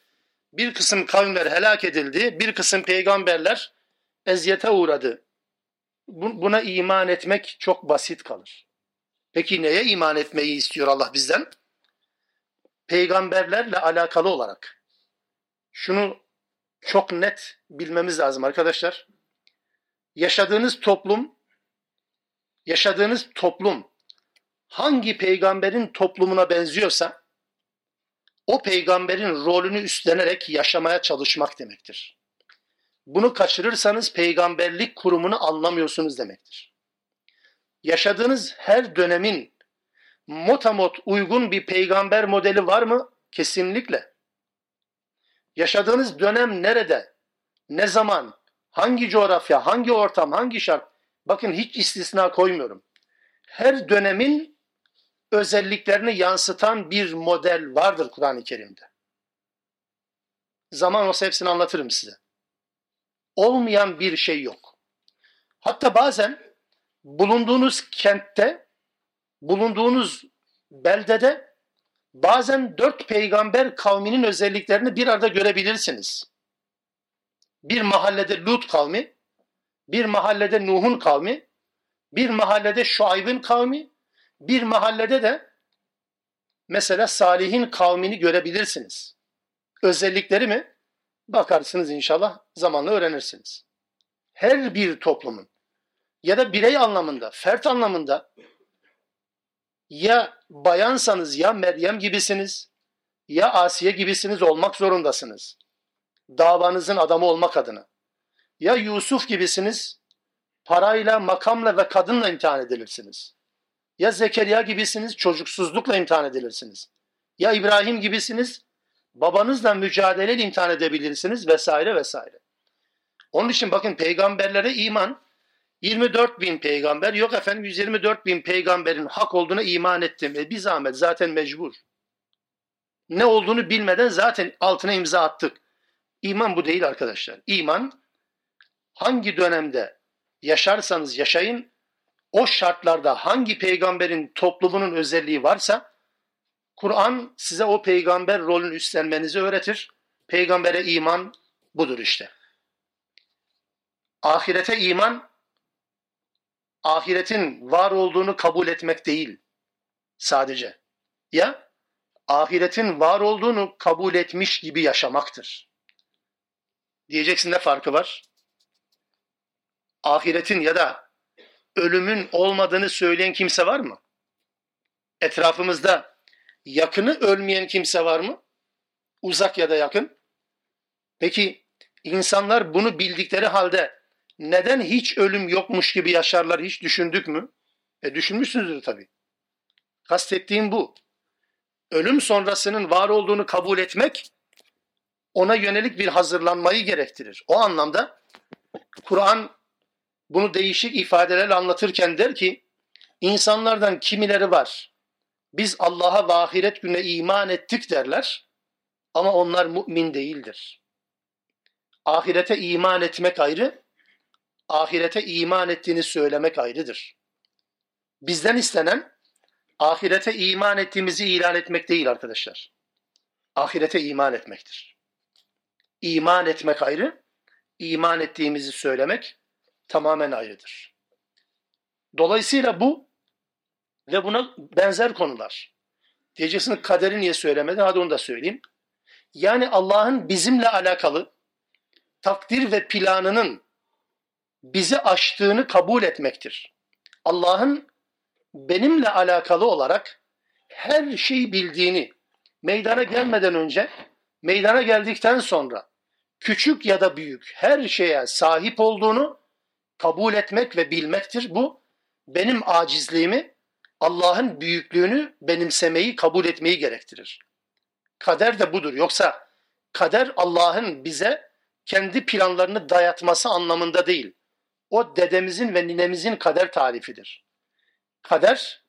Bir kısım kavimler helak edildi. Bir kısım peygamberler eziyete uğradı. Buna iman etmek çok basit kalır. Peki neye iman etmeyi istiyor Allah bizden? Peygamberlerle alakalı olarak şunu çok net bilmemiz lazım arkadaşlar. Yaşadığınız toplum yaşadığınız toplum hangi peygamberin toplumuna benziyorsa o peygamberin rolünü üstlenerek yaşamaya çalışmak demektir. Bunu kaçırırsanız peygamberlik kurumunu anlamıyorsunuz demektir. Yaşadığınız her dönemin motamot uygun bir peygamber modeli var mı? Kesinlikle. Yaşadığınız dönem nerede? Ne zaman? Hangi coğrafya, hangi ortam, hangi şart? Bakın hiç istisna koymuyorum. Her dönemin özelliklerini yansıtan bir model vardır Kur'an-ı Kerim'de. Zaman olsa hepsini anlatırım size. Olmayan bir şey yok. Hatta bazen bulunduğunuz kentte, bulunduğunuz beldede bazen dört peygamber kavminin özelliklerini bir arada görebilirsiniz. Bir mahallede Lut kavmi, bir mahallede Nuh'un kavmi, bir mahallede Şuayb'in kavmi, bir mahallede de mesela Salih'in kavmini görebilirsiniz. Özellikleri mi? Bakarsınız inşallah zamanla öğrenirsiniz. Her bir toplumun ya da birey anlamında, fert anlamında ya bayansanız ya Meryem gibisiniz ya Asiye gibisiniz olmak zorundasınız. Davanızın adamı olmak adına. Ya Yusuf gibisiniz parayla, makamla ve kadınla imtihan edilirsiniz. Ya Zekeriya gibisiniz çocuksuzlukla imtihan edilirsiniz. Ya İbrahim gibisiniz babanızla mücadeleyle imtihan edebilirsiniz vesaire vesaire. Onun için bakın peygamberlere iman 24 bin peygamber yok efendim 124 bin peygamberin hak olduğuna iman ettim. E bir zahmet zaten mecbur. Ne olduğunu bilmeden zaten altına imza attık. İman bu değil arkadaşlar. İman hangi dönemde yaşarsanız yaşayın o şartlarda hangi peygamberin toplumunun özelliği varsa Kur'an size o peygamber rolünü üstlenmenizi öğretir. Peygambere iman budur işte. Ahirete iman ahiretin var olduğunu kabul etmek değil sadece. Ya ahiretin var olduğunu kabul etmiş gibi yaşamaktır. Diyeceksin ne farkı var? Ahiretin ya da ölümün olmadığını söyleyen kimse var mı? Etrafımızda yakını ölmeyen kimse var mı? Uzak ya da yakın. Peki insanlar bunu bildikleri halde neden hiç ölüm yokmuş gibi yaşarlar hiç düşündük mü? E düşünmüşsünüzdür tabii. Kastettiğim bu. Ölüm sonrasının var olduğunu kabul etmek ona yönelik bir hazırlanmayı gerektirir. O anlamda Kur'an bunu değişik ifadelerle anlatırken der ki insanlardan kimileri var. Biz Allah'a ve ahiret gününe iman ettik derler ama onlar mümin değildir. Ahirete iman etmek ayrı, ahirete iman ettiğini söylemek ayrıdır. Bizden istenen ahirete iman ettiğimizi ilan etmek değil arkadaşlar. Ahirete iman etmektir. İman etmek ayrı, iman ettiğimizi söylemek tamamen ayrıdır. Dolayısıyla bu ve buna benzer konular. Diyeceksiniz kaderi niye söylemedi? Hadi onu da söyleyeyim. Yani Allah'ın bizimle alakalı takdir ve planının bizi aştığını kabul etmektir. Allah'ın benimle alakalı olarak her şeyi bildiğini meydana gelmeden önce, meydana geldikten sonra küçük ya da büyük her şeye sahip olduğunu kabul etmek ve bilmektir. Bu benim acizliğimi, Allah'ın büyüklüğünü benimsemeyi, kabul etmeyi gerektirir. Kader de budur. Yoksa kader Allah'ın bize kendi planlarını dayatması anlamında değil. O dedemizin ve ninemizin kader tarifidir. Kader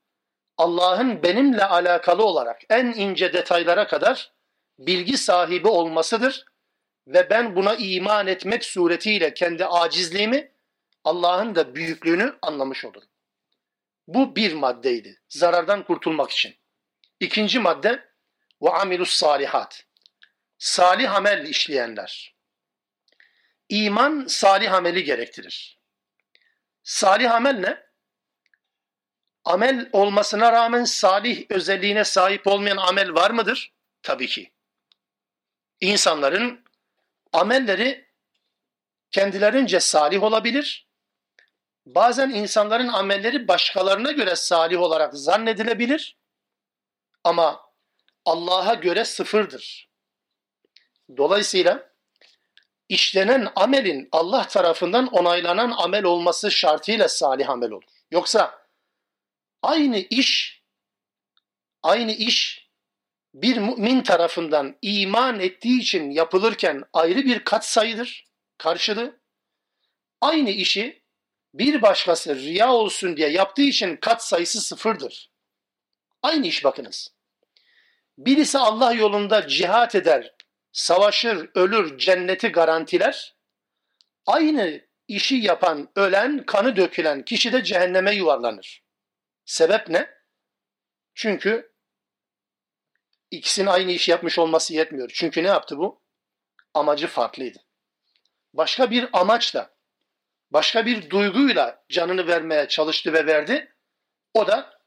Allah'ın benimle alakalı olarak en ince detaylara kadar bilgi sahibi olmasıdır ve ben buna iman etmek suretiyle kendi acizliğimi Allah'ın da büyüklüğünü anlamış olurum. Bu bir maddeydi. Zarardan kurtulmak için. İkinci madde ve amilus salihat. Salih amel işleyenler. İman salih ameli gerektirir. Salih amel ne? Amel olmasına rağmen salih özelliğine sahip olmayan amel var mıdır? Tabii ki. İnsanların amelleri kendilerince salih olabilir. Bazen insanların amelleri başkalarına göre salih olarak zannedilebilir. Ama Allah'a göre sıfırdır. Dolayısıyla işlenen amelin Allah tarafından onaylanan amel olması şartıyla salih amel olur. Yoksa aynı iş aynı iş bir mümin tarafından iman ettiği için yapılırken ayrı bir kat sayıdır, karşılığı. Aynı işi bir başkası riya olsun diye yaptığı için kat sayısı sıfırdır. Aynı iş bakınız. Birisi Allah yolunda cihat eder, savaşır, ölür, cenneti garantiler. Aynı işi yapan, ölen, kanı dökülen kişi de cehenneme yuvarlanır. Sebep ne? Çünkü ikisinin aynı işi yapmış olması yetmiyor. Çünkü ne yaptı bu? Amacı farklıydı. Başka bir amaçla, başka bir duyguyla canını vermeye çalıştı ve verdi. O da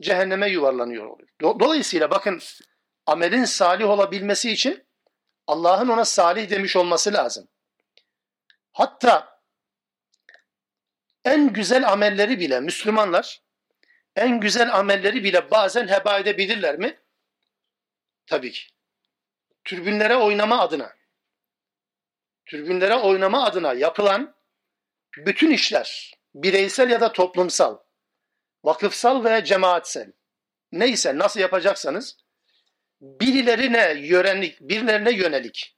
cehenneme yuvarlanıyor oluyor. Dolayısıyla bakın amelin salih olabilmesi için Allah'ın ona salih demiş olması lazım. Hatta en güzel amelleri bile Müslümanlar en güzel amelleri bile bazen heba edebilirler mi? Tabii ki. Türbünlere oynama adına türbünlere oynama adına yapılan bütün işler bireysel ya da toplumsal vakıfsal veya cemaatsel neyse nasıl yapacaksanız birilerine yönelik, birilerine yönelik,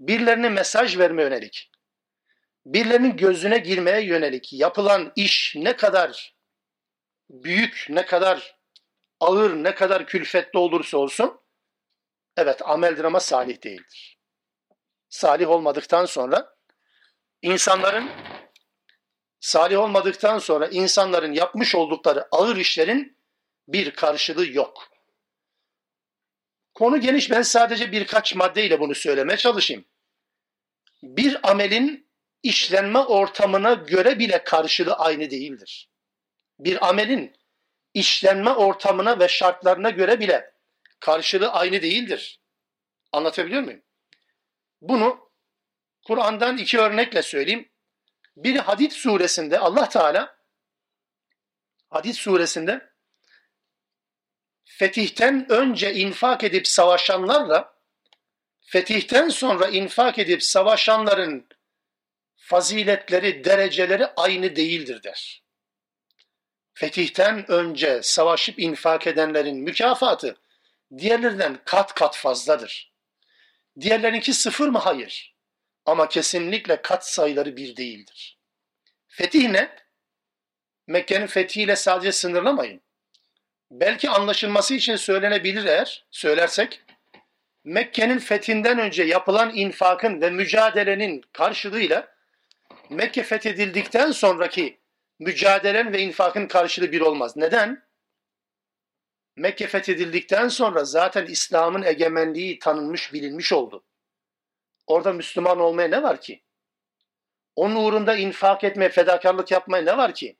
birilerine mesaj verme yönelik, birilerinin gözüne girmeye yönelik yapılan iş ne kadar büyük, ne kadar ağır, ne kadar külfetli olursa olsun, evet ameldir ama salih değildir. Salih olmadıktan sonra insanların salih olmadıktan sonra insanların yapmış oldukları ağır işlerin bir karşılığı yok. Konu geniş ben sadece birkaç maddeyle bunu söylemeye çalışayım. Bir amelin işlenme ortamına göre bile karşılığı aynı değildir. Bir amelin işlenme ortamına ve şartlarına göre bile karşılığı aynı değildir. Anlatabiliyor muyum? Bunu Kur'an'dan iki örnekle söyleyeyim. Biri Hadid suresinde Allah Teala Hadid suresinde fetihten önce infak edip savaşanlarla fetihten sonra infak edip savaşanların faziletleri, dereceleri aynı değildir der. Fetihten önce savaşıp infak edenlerin mükafatı diğerlerinden kat kat fazladır. Diğerlerinki sıfır mı? Hayır. Ama kesinlikle kat sayıları bir değildir. Fetih ne? Mekke'nin fethiyle sadece sınırlamayın. Belki anlaşılması için söylenebilir eğer söylersek. Mekke'nin fethinden önce yapılan infakın ve mücadelenin karşılığıyla Mekke fethedildikten sonraki mücadelen ve infakın karşılığı bir olmaz. Neden? Mekke fethedildikten sonra zaten İslam'ın egemenliği tanınmış, bilinmiş oldu. Orada Müslüman olmaya ne var ki? Onun uğrunda infak etmeye, fedakarlık yapmaya ne var ki?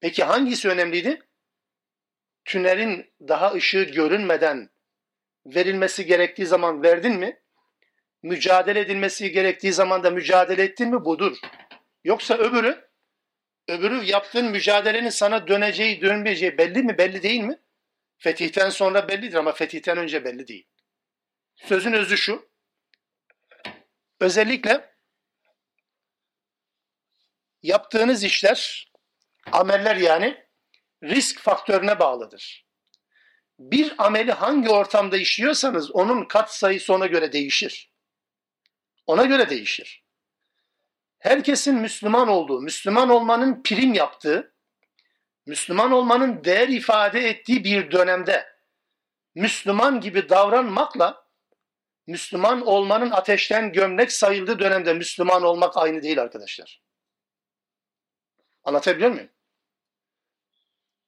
Peki hangisi önemliydi? Tünelin daha ışığı görünmeden verilmesi gerektiği zaman verdin mi? Mücadele edilmesi gerektiği zaman da mücadele ettin mi? Budur. Yoksa öbürü, öbürü yaptığın mücadelenin sana döneceği, dönmeyeceği belli mi? Belli değil mi? Fetihten sonra bellidir ama fetihten önce belli değil. Sözün özü şu. Özellikle yaptığınız işler, ameller yani risk faktörüne bağlıdır. Bir ameli hangi ortamda işliyorsanız onun kat sayısı ona göre değişir. Ona göre değişir. Herkesin Müslüman olduğu, Müslüman olmanın prim yaptığı, Müslüman olmanın değer ifade ettiği bir dönemde Müslüman gibi davranmakla Müslüman olmanın ateşten gömlek sayıldığı dönemde Müslüman olmak aynı değil arkadaşlar. Anlatabiliyor muyum?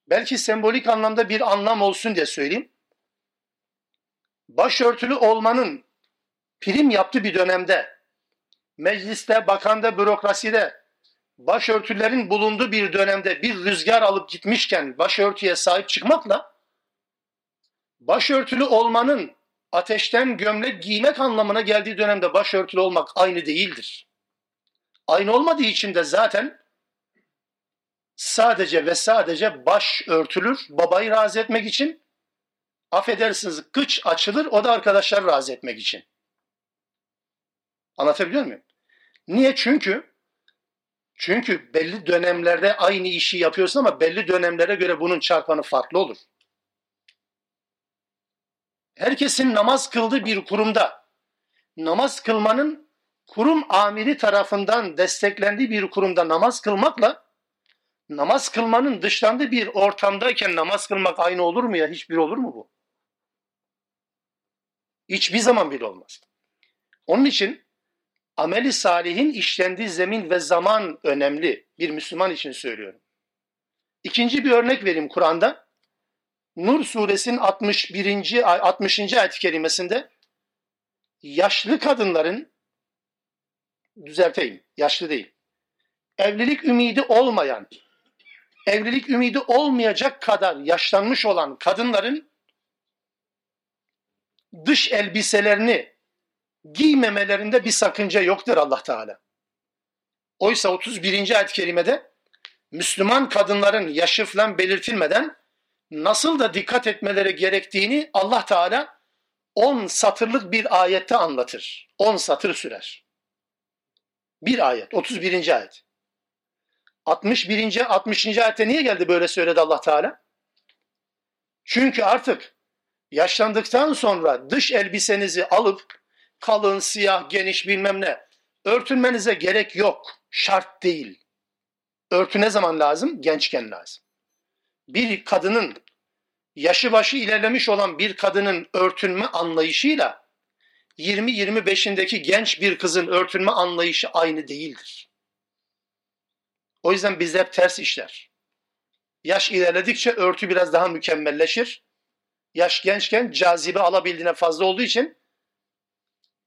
Belki sembolik anlamda bir anlam olsun diye söyleyeyim. Başörtülü olmanın prim yaptığı bir dönemde mecliste, bakanda, bürokraside başörtülerin bulunduğu bir dönemde bir rüzgar alıp gitmişken başörtüye sahip çıkmakla başörtülü olmanın ateşten gömlek giymek anlamına geldiği dönemde başörtülü olmak aynı değildir. Aynı olmadığı için de zaten sadece ve sadece baş örtülür babayı razı etmek için. Affedersiniz kıç açılır o da arkadaşlar razı etmek için. Anlatabiliyor muyum? Niye? Çünkü çünkü belli dönemlerde aynı işi yapıyorsun ama belli dönemlere göre bunun çarpanı farklı olur. Herkesin namaz kıldığı bir kurumda namaz kılmanın kurum amiri tarafından desteklendiği bir kurumda namaz kılmakla namaz kılmanın dışlandığı bir ortamdayken namaz kılmak aynı olur mu ya? Hiçbir olur mu bu? Hiçbir zaman bile olmaz. Onun için ameli salihin işlendiği zemin ve zaman önemli. Bir Müslüman için söylüyorum. İkinci bir örnek vereyim Kur'an'da. Nur suresinin 61. 60. ayet-i kerimesinde yaşlı kadınların düzelteyim, yaşlı değil. Evlilik ümidi olmayan, evlilik ümidi olmayacak kadar yaşlanmış olan kadınların dış elbiselerini giymemelerinde bir sakınca yoktur Allah Teala. Oysa 31. ayet-i kerimede Müslüman kadınların yaşı falan belirtilmeden nasıl da dikkat etmeleri gerektiğini Allah Teala 10 satırlık bir ayette anlatır. 10 satır sürer. Bir ayet, 31. ayet. 61. 60. ayette niye geldi böyle söyledi Allah Teala? Çünkü artık yaşlandıktan sonra dış elbisenizi alıp kalın, siyah, geniş bilmem ne örtünmenize gerek yok. Şart değil. Örtü ne zaman lazım? Gençken lazım. Bir kadının yaşı başı ilerlemiş olan bir kadının örtünme anlayışıyla 20-25'indeki genç bir kızın örtünme anlayışı aynı değildir. O yüzden bizde hep ters işler. Yaş ilerledikçe örtü biraz daha mükemmelleşir. Yaş gençken cazibe alabildiğine fazla olduğu için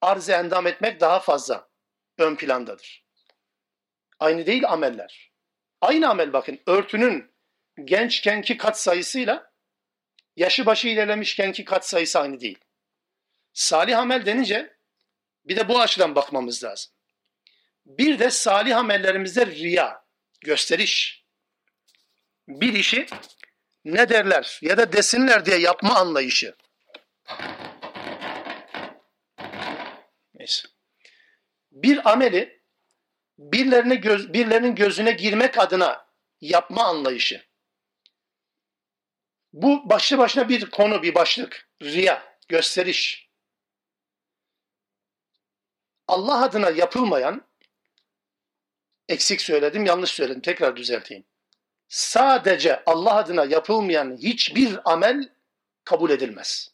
arz endam etmek daha fazla ön plandadır. Aynı değil ameller. Aynı amel bakın örtünün gençkenki kat sayısıyla yaşı başı ilerlemişkenki kat sayısı aynı değil. Salih amel denince bir de bu açıdan bakmamız lazım. Bir de salih amellerimizde riya, gösteriş. Bir işi ne derler ya da desinler diye yapma anlayışı. Neyse. Bir ameli birilerine göz, birilerinin gözüne girmek adına yapma anlayışı. Bu başlı başına bir konu, bir başlık. Riya, gösteriş. Allah adına yapılmayan, eksik söyledim, yanlış söyledim, tekrar düzelteyim. Sadece Allah adına yapılmayan hiçbir amel kabul edilmez.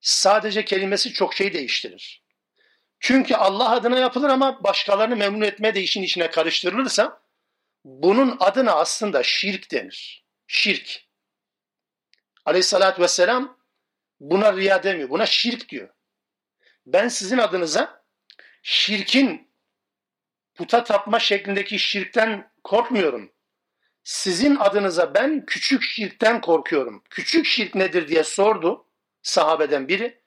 Sadece kelimesi çok şey değiştirir. Çünkü Allah adına yapılır ama başkalarını memnun etme de işin içine karıştırılırsa bunun adına aslında şirk denir. Şirk. Aleyhissalatü vesselam buna riya demiyor. Buna şirk diyor. Ben sizin adınıza şirkin puta tapma şeklindeki şirkten korkmuyorum. Sizin adınıza ben küçük şirkten korkuyorum. Küçük şirk nedir diye sordu sahabeden biri.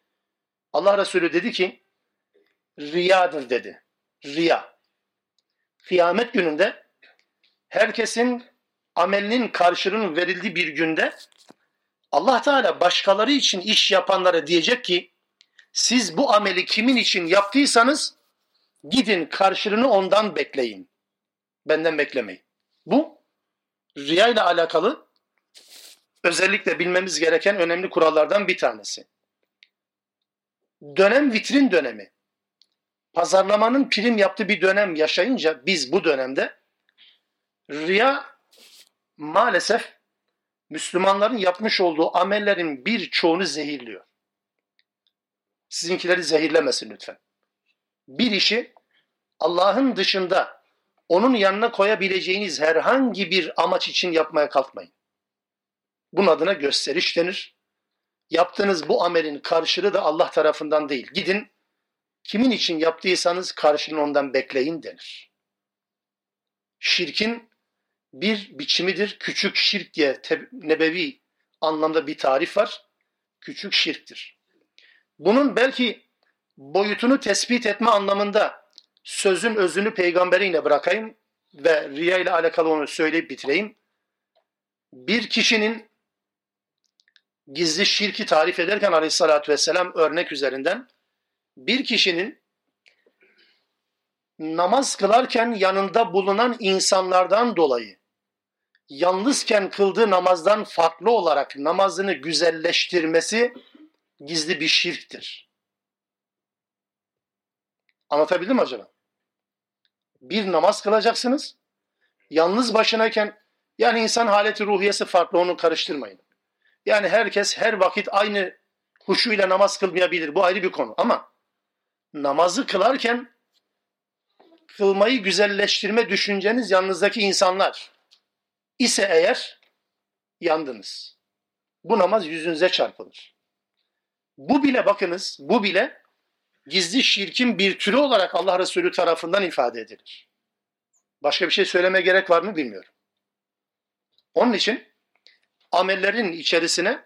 Allah Resulü dedi ki riyadır dedi. Riya. Kıyamet gününde herkesin amelinin karşılığının verildiği bir günde Allah Teala başkaları için iş yapanlara diyecek ki siz bu ameli kimin için yaptıysanız gidin karşılığını ondan bekleyin. Benden beklemeyin. Bu riya ile alakalı özellikle bilmemiz gereken önemli kurallardan bir tanesi. Dönem vitrin dönemi. Pazarlamanın prim yaptığı bir dönem yaşayınca biz bu dönemde riya maalesef Müslümanların yapmış olduğu amellerin birçoğunu zehirliyor. Sizinkileri zehirlemesin lütfen. Bir işi Allah'ın dışında onun yanına koyabileceğiniz herhangi bir amaç için yapmaya kalkmayın. Bunun adına gösteriş denir. Yaptığınız bu amelin karşılığı da Allah tarafından değil. Gidin kimin için yaptıysanız karşılığını ondan bekleyin denir. Şirkin bir biçimidir. Küçük şirk diye nebevi anlamda bir tarif var. Küçük şirktir. Bunun belki boyutunu tespit etme anlamında sözün özünü peygamberiyle bırakayım ve riya ile alakalı onu söyleyip bitireyim. Bir kişinin gizli şirki tarif ederken aleyhissalatü vesselam örnek üzerinden bir kişinin namaz kılarken yanında bulunan insanlardan dolayı yalnızken kıldığı namazdan farklı olarak namazını güzelleştirmesi gizli bir şirktir. Anlatabildim mi acaba? Bir namaz kılacaksınız. Yalnız başınayken yani insan haleti ruhiyesi farklı onu karıştırmayın. Yani herkes her vakit aynı huşuyla namaz kılmayabilir. Bu ayrı bir konu ama namazı kılarken kılmayı güzelleştirme düşünceniz yanınızdaki insanlar ise eğer yandınız. Bu namaz yüzünüze çarpılır. Bu bile bakınız, bu bile gizli şirkin bir türü olarak Allah Resulü tarafından ifade edilir. Başka bir şey söyleme gerek var mı bilmiyorum. Onun için amellerin içerisine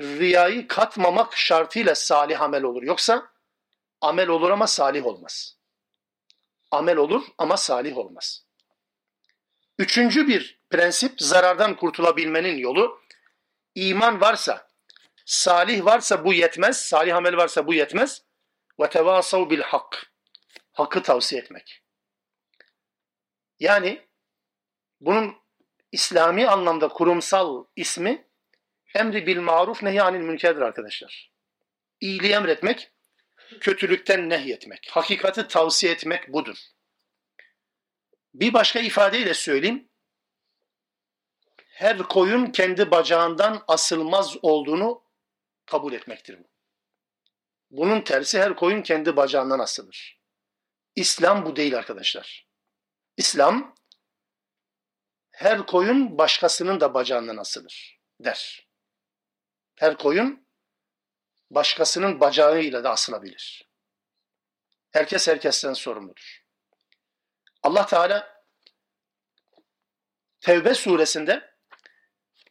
riyayı katmamak şartıyla salih amel olur. Yoksa amel olur ama salih olmaz. Amel olur ama salih olmaz. Üçüncü bir prensip zarardan kurtulabilmenin yolu iman varsa, salih varsa bu yetmez, salih amel varsa bu yetmez. Ve tevasav bil hak. Hakkı tavsiye etmek. Yani bunun İslami anlamda kurumsal ismi emri bil maruf nehyanil münkerdir arkadaşlar. İyiliği emretmek, kötülükten nehyetmek, hakikati tavsiye etmek budur. Bir başka ifadeyle söyleyeyim. Her koyun kendi bacağından asılmaz olduğunu kabul etmektir bu. Bunun tersi her koyun kendi bacağından asılır. İslam bu değil arkadaşlar. İslam her koyun başkasının da bacağından asılır der. Her koyun başkasının bacağıyla da asılabilir. Herkes herkesten sorumludur. Allah Teala Tevbe suresinde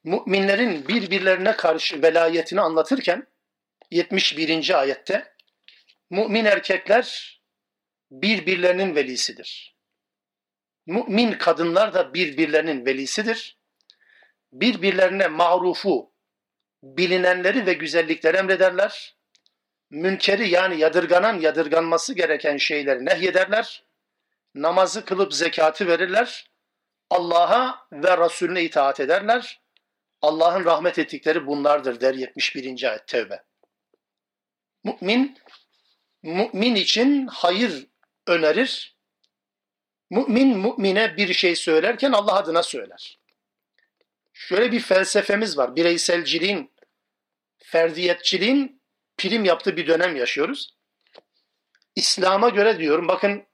müminlerin birbirlerine karşı velayetini anlatırken 71. ayette mümin erkekler birbirlerinin velisidir. Mümin kadınlar da birbirlerinin velisidir. Birbirlerine marufu, bilinenleri ve güzellikleri emrederler. Münkeri yani yadırganan, yadırganması gereken şeyleri nehyederler. Namazı kılıp zekatı verirler. Allah'a ve Resulüne itaat ederler. Allah'ın rahmet ettikleri bunlardır der 71. ayet Tevbe. Mümin, mümin için hayır önerir. Mümin, mümine bir şey söylerken Allah adına söyler. Şöyle bir felsefemiz var. Bireyselciliğin, ferdiyetçiliğin prim yaptığı bir dönem yaşıyoruz. İslam'a göre diyorum bakın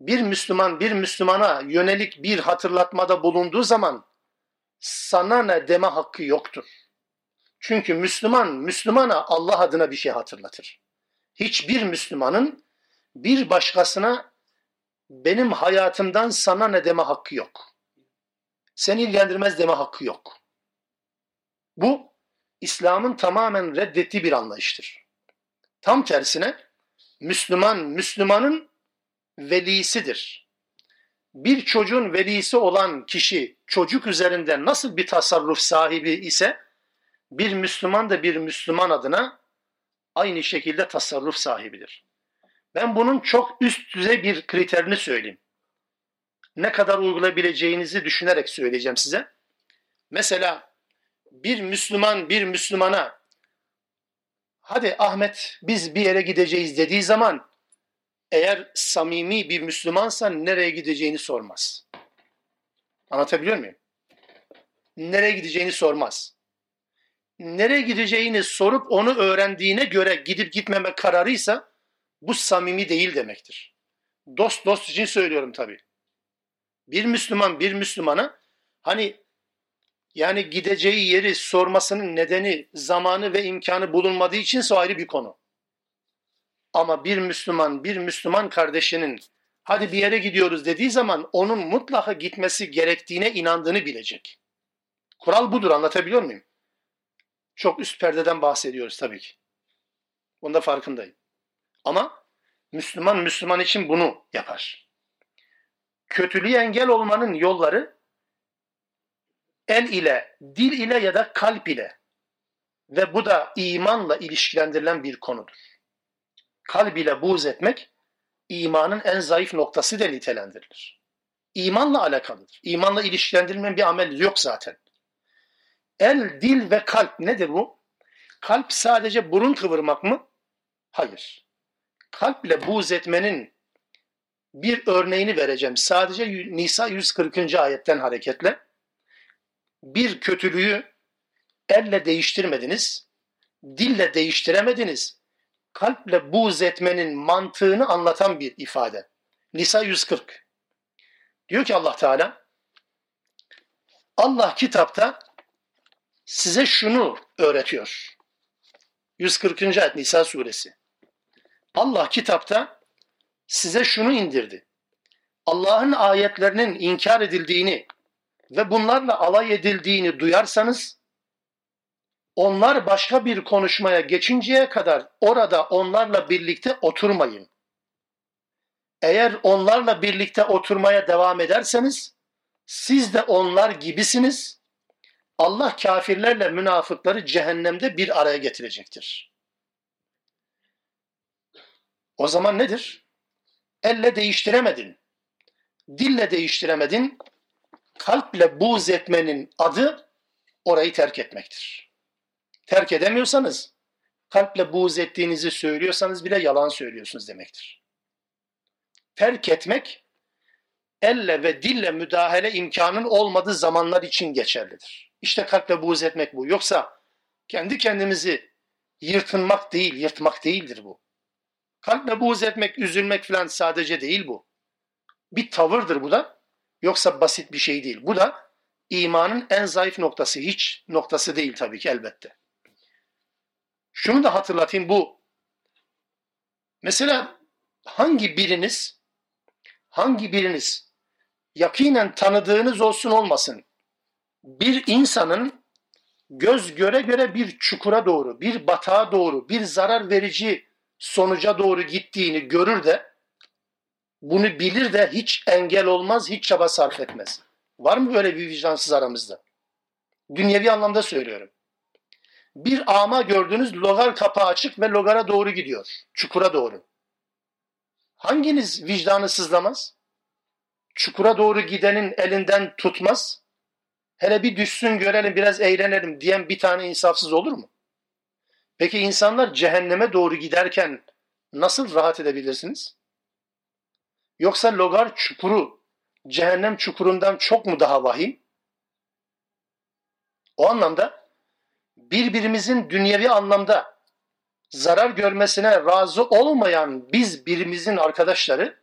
bir Müslüman bir Müslümana yönelik bir hatırlatmada bulunduğu zaman sana ne deme hakkı yoktur. Çünkü Müslüman Müslümana Allah adına bir şey hatırlatır. Hiçbir Müslümanın bir başkasına benim hayatımdan sana ne deme hakkı yok. Seni ilgilendirmez deme hakkı yok. Bu İslam'ın tamamen reddettiği bir anlayıştır. Tam tersine Müslüman Müslümanın velisidir. Bir çocuğun velisi olan kişi çocuk üzerinde nasıl bir tasarruf sahibi ise bir Müslüman da bir Müslüman adına aynı şekilde tasarruf sahibidir. Ben bunun çok üst düzey bir kriterini söyleyeyim. Ne kadar uygulayabileceğinizi düşünerek söyleyeceğim size. Mesela bir Müslüman bir Müslümana hadi Ahmet biz bir yere gideceğiz dediği zaman eğer samimi bir Müslümansa nereye gideceğini sormaz. Anlatabiliyor muyum? Nereye gideceğini sormaz. Nereye gideceğini sorup onu öğrendiğine göre gidip gitmeme kararıysa bu samimi değil demektir. Dost dost için söylüyorum tabii. Bir Müslüman bir Müslümana hani yani gideceği yeri sormasının nedeni, zamanı ve imkanı bulunmadığı içinse ayrı bir konu. Ama bir Müslüman, bir Müslüman kardeşinin hadi bir yere gidiyoruz dediği zaman onun mutlaka gitmesi gerektiğine inandığını bilecek. Kural budur anlatabiliyor muyum? Çok üst perdeden bahsediyoruz tabii ki. Onda farkındayım. Ama Müslüman Müslüman için bunu yapar. Kötülüğe engel olmanın yolları el ile, dil ile ya da kalp ile ve bu da imanla ilişkilendirilen bir konudur. Kalb ile buğz etmek imanın en zayıf noktası da nitelendirilir. İmanla alakalıdır. İmanla ilişkilendirilmeyen bir amel yok zaten. El, dil ve kalp nedir bu? Kalp sadece burun kıvırmak mı? Hayır. Kalp ile buğz etmenin bir örneğini vereceğim. Sadece Nisa 140. ayetten hareketle. Bir kötülüğü elle değiştirmediniz, dille değiştiremediniz. Kalple buğz etmenin mantığını anlatan bir ifade. Nisa 140. Diyor ki Allah Teala, Allah kitapta size şunu öğretiyor. 140. ayet Nisa suresi. Allah kitapta size şunu indirdi. Allah'ın ayetlerinin inkar edildiğini ve bunlarla alay edildiğini duyarsanız onlar başka bir konuşmaya geçinceye kadar orada onlarla birlikte oturmayın. Eğer onlarla birlikte oturmaya devam ederseniz siz de onlar gibisiniz. Allah kafirlerle münafıkları cehennemde bir araya getirecektir. O zaman nedir? Elle değiştiremedin. Dille değiştiremedin. Kalple buğz etmenin adı orayı terk etmektir. Terk edemiyorsanız, kalple buğz ettiğinizi söylüyorsanız bile yalan söylüyorsunuz demektir. Terk etmek, elle ve dille müdahale imkanın olmadığı zamanlar için geçerlidir. İşte kalple buğz etmek bu. Yoksa kendi kendimizi yırtınmak değil, yırtmak değildir bu. Kalple buğz etmek, üzülmek falan sadece değil bu. Bir tavırdır bu da. Yoksa basit bir şey değil. Bu da imanın en zayıf noktası. Hiç noktası değil tabii ki elbette. Şunu da hatırlatayım bu. Mesela hangi biriniz hangi biriniz yakinen tanıdığınız olsun olmasın bir insanın göz göre göre bir çukura doğru, bir batağa doğru, bir zarar verici sonuca doğru gittiğini görür de bunu bilir de hiç engel olmaz, hiç çaba sarf etmez. Var mı böyle bir vicdansız aramızda? Dünyevi anlamda söylüyorum. Bir ama gördünüz logar kapağı açık ve logara doğru gidiyor. Çukura doğru. Hanginiz vicdanı sızlamaz? Çukura doğru gidenin elinden tutmaz. Hele bir düşsün görelim biraz eğlenelim diyen bir tane insafsız olur mu? Peki insanlar cehenneme doğru giderken nasıl rahat edebilirsiniz? Yoksa logar çukuru cehennem çukurundan çok mu daha vahim? O anlamda birbirimizin dünyevi anlamda zarar görmesine razı olmayan biz birimizin arkadaşları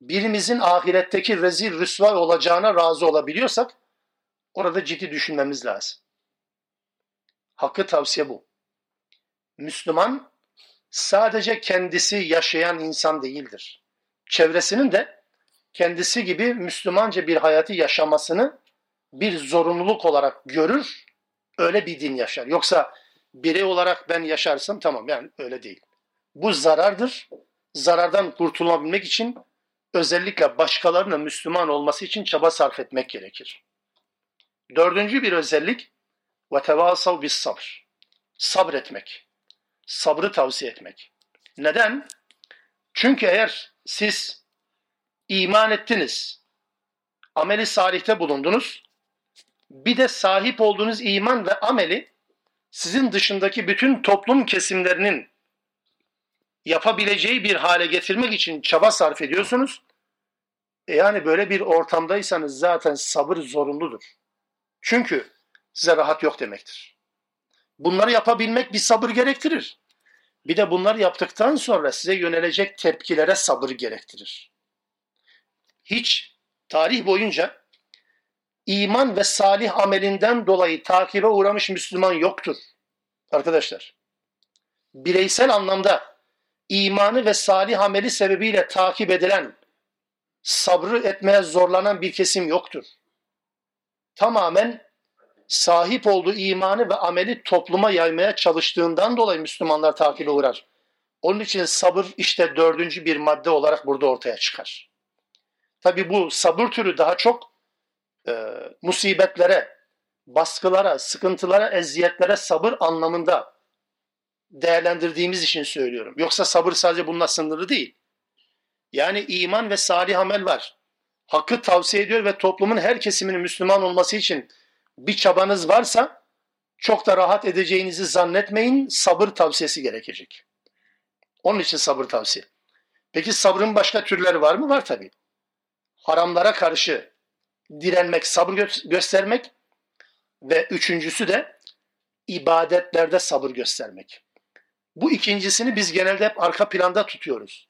birimizin ahiretteki rezil rüsva olacağına razı olabiliyorsak orada ciddi düşünmemiz lazım. Hakkı tavsiye bu. Müslüman sadece kendisi yaşayan insan değildir. Çevresinin de kendisi gibi Müslümanca bir hayatı yaşamasını bir zorunluluk olarak görür, öyle bir din yaşar. Yoksa birey olarak ben yaşarsam tamam yani öyle değil. Bu zarardır. Zarardan kurtulabilmek için özellikle başkalarının Müslüman olması için çaba sarf etmek gerekir. Dördüncü bir özellik ve tevasav bis sabr. Sabretmek. Sabrı tavsiye etmek. Neden? Çünkü eğer siz iman ettiniz, ameli salihte bulundunuz, bir de sahip olduğunuz iman ve ameli sizin dışındaki bütün toplum kesimlerinin yapabileceği bir hale getirmek için çaba sarf ediyorsunuz. E yani böyle bir ortamdaysanız zaten sabır zorunludur. Çünkü size rahat yok demektir. Bunları yapabilmek bir sabır gerektirir. Bir de bunları yaptıktan sonra size yönelecek tepkilere sabır gerektirir. Hiç tarih boyunca iman ve salih amelinden dolayı takibe uğramış Müslüman yoktur. Arkadaşlar, bireysel anlamda imanı ve salih ameli sebebiyle takip edilen, sabrı etmeye zorlanan bir kesim yoktur. Tamamen sahip olduğu imanı ve ameli topluma yaymaya çalıştığından dolayı Müslümanlar takibe uğrar. Onun için sabır işte dördüncü bir madde olarak burada ortaya çıkar. Tabi bu sabır türü daha çok e, musibetlere, baskılara, sıkıntılara, eziyetlere sabır anlamında değerlendirdiğimiz için söylüyorum. Yoksa sabır sadece bununla sınırlı değil. Yani iman ve salih amel var. Hakkı tavsiye ediyor ve toplumun her kesiminin Müslüman olması için bir çabanız varsa çok da rahat edeceğinizi zannetmeyin. Sabır tavsiyesi gerekecek. Onun için sabır tavsiye. Peki sabrın başka türleri var mı? Var tabii. Haramlara karşı direnmek, sabır gö- göstermek ve üçüncüsü de ibadetlerde sabır göstermek. Bu ikincisini biz genelde hep arka planda tutuyoruz.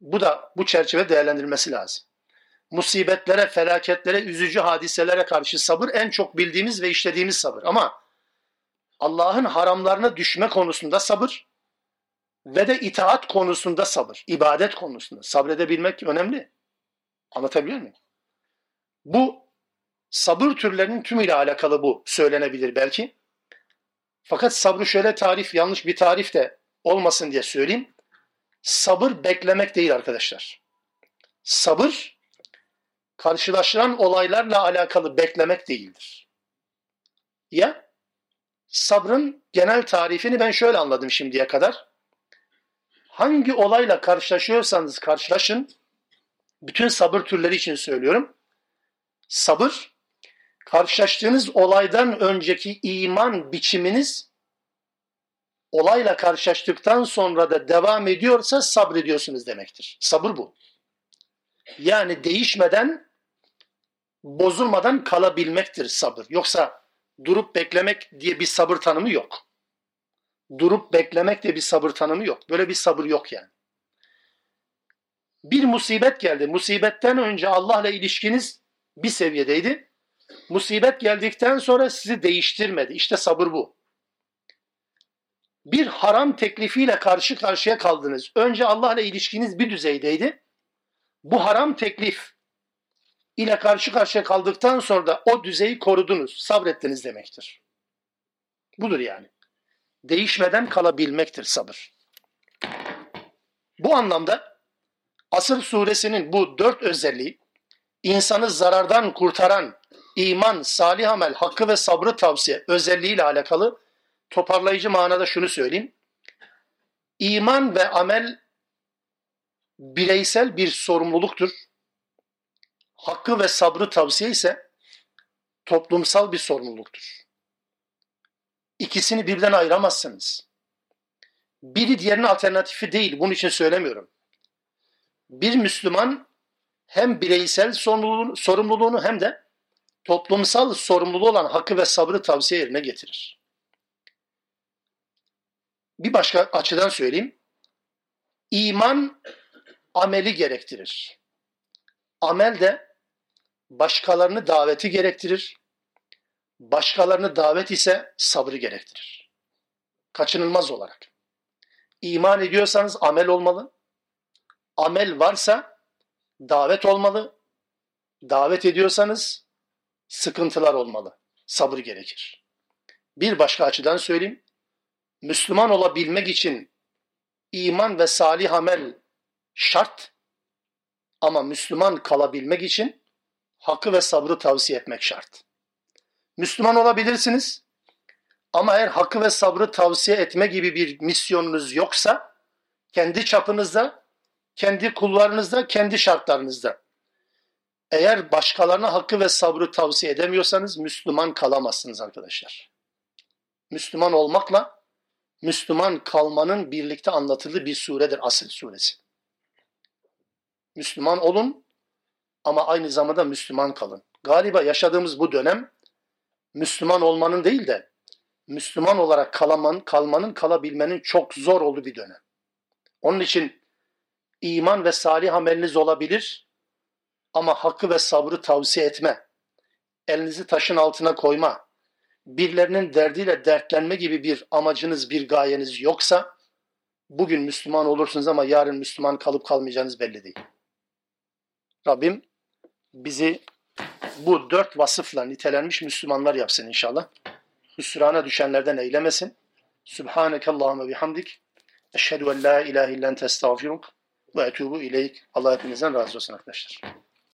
Bu da bu çerçeve değerlendirilmesi lazım. Musibetlere, felaketlere, üzücü hadiselere karşı sabır en çok bildiğimiz ve işlediğimiz sabır. Ama Allah'ın haramlarına düşme konusunda sabır ve de itaat konusunda sabır, ibadet konusunda sabredebilmek önemli. Anlatabiliyor muyum? Bu sabır türlerinin tümüyle alakalı bu söylenebilir belki. Fakat sabrı şöyle tarif, yanlış bir tarif de olmasın diye söyleyeyim. Sabır beklemek değil arkadaşlar. Sabır karşılaşılan olaylarla alakalı beklemek değildir. Ya sabrın genel tarifini ben şöyle anladım şimdiye kadar. Hangi olayla karşılaşıyorsanız karşılaşın, bütün sabır türleri için söylüyorum. Sabır, karşılaştığınız olaydan önceki iman biçiminiz olayla karşılaştıktan sonra da devam ediyorsa sabrediyorsunuz demektir. Sabır bu. Yani değişmeden, bozulmadan kalabilmektir sabır. Yoksa durup beklemek diye bir sabır tanımı yok. Durup beklemek diye bir sabır tanımı yok. Böyle bir sabır yok yani. Bir musibet geldi. Musibetten önce Allah'la ilişkiniz bir seviyedeydi. Musibet geldikten sonra sizi değiştirmedi. İşte sabır bu. Bir haram teklifiyle karşı karşıya kaldınız. Önce Allah'la ilişkiniz bir düzeydeydi. Bu haram teklif ile karşı karşıya kaldıktan sonra da o düzeyi korudunuz, sabrettiniz demektir. Budur yani. Değişmeden kalabilmektir sabır. Bu anlamda Asır suresinin bu dört özelliği insanı zarardan kurtaran iman, salih amel, hakkı ve sabrı tavsiye özelliğiyle alakalı toparlayıcı manada şunu söyleyeyim. İman ve amel bireysel bir sorumluluktur. Hakkı ve sabrı tavsiye ise toplumsal bir sorumluluktur. İkisini birden ayıramazsınız. Biri diğerinin alternatifi değil. Bunun için söylemiyorum. Bir Müslüman hem bireysel sorumluluğunu, sorumluluğunu hem de toplumsal sorumluluğu olan hakkı ve sabrı tavsiye yerine getirir. Bir başka açıdan söyleyeyim. İman ameli gerektirir. Amel de başkalarını daveti gerektirir. Başkalarını davet ise sabrı gerektirir. Kaçınılmaz olarak. İman ediyorsanız amel olmalı. Amel varsa davet olmalı. Davet ediyorsanız sıkıntılar olmalı. Sabır gerekir. Bir başka açıdan söyleyeyim. Müslüman olabilmek için iman ve salih amel şart ama Müslüman kalabilmek için hakkı ve sabrı tavsiye etmek şart. Müslüman olabilirsiniz ama eğer hakkı ve sabrı tavsiye etme gibi bir misyonunuz yoksa kendi çapınızda, kendi kullarınızda, kendi şartlarınızda eğer başkalarına hakkı ve sabrı tavsiye edemiyorsanız Müslüman kalamazsınız arkadaşlar. Müslüman olmakla Müslüman kalmanın birlikte anlatıldığı bir suredir Asıl suresi. Müslüman olun ama aynı zamanda Müslüman kalın. Galiba yaşadığımız bu dönem Müslüman olmanın değil de Müslüman olarak kalaman, kalmanın, kalabilmenin çok zor olduğu bir dönem. Onun için iman ve salih ameliniz olabilir ama hakkı ve sabrı tavsiye etme, elinizi taşın altına koyma, birilerinin derdiyle dertlenme gibi bir amacınız, bir gayeniz yoksa bugün Müslüman olursunuz ama yarın Müslüman kalıp kalmayacağınız belli değil. Rabbim bizi bu dört vasıfla nitelenmiş Müslümanlar yapsın inşallah. Hüsrana düşenlerden eylemesin. Subhaneke Allahümme bihamdik. Eşhedü en la ilahe illen testağfiruk ve etubu ileyk. Allah hepinizden razı olsun arkadaşlar.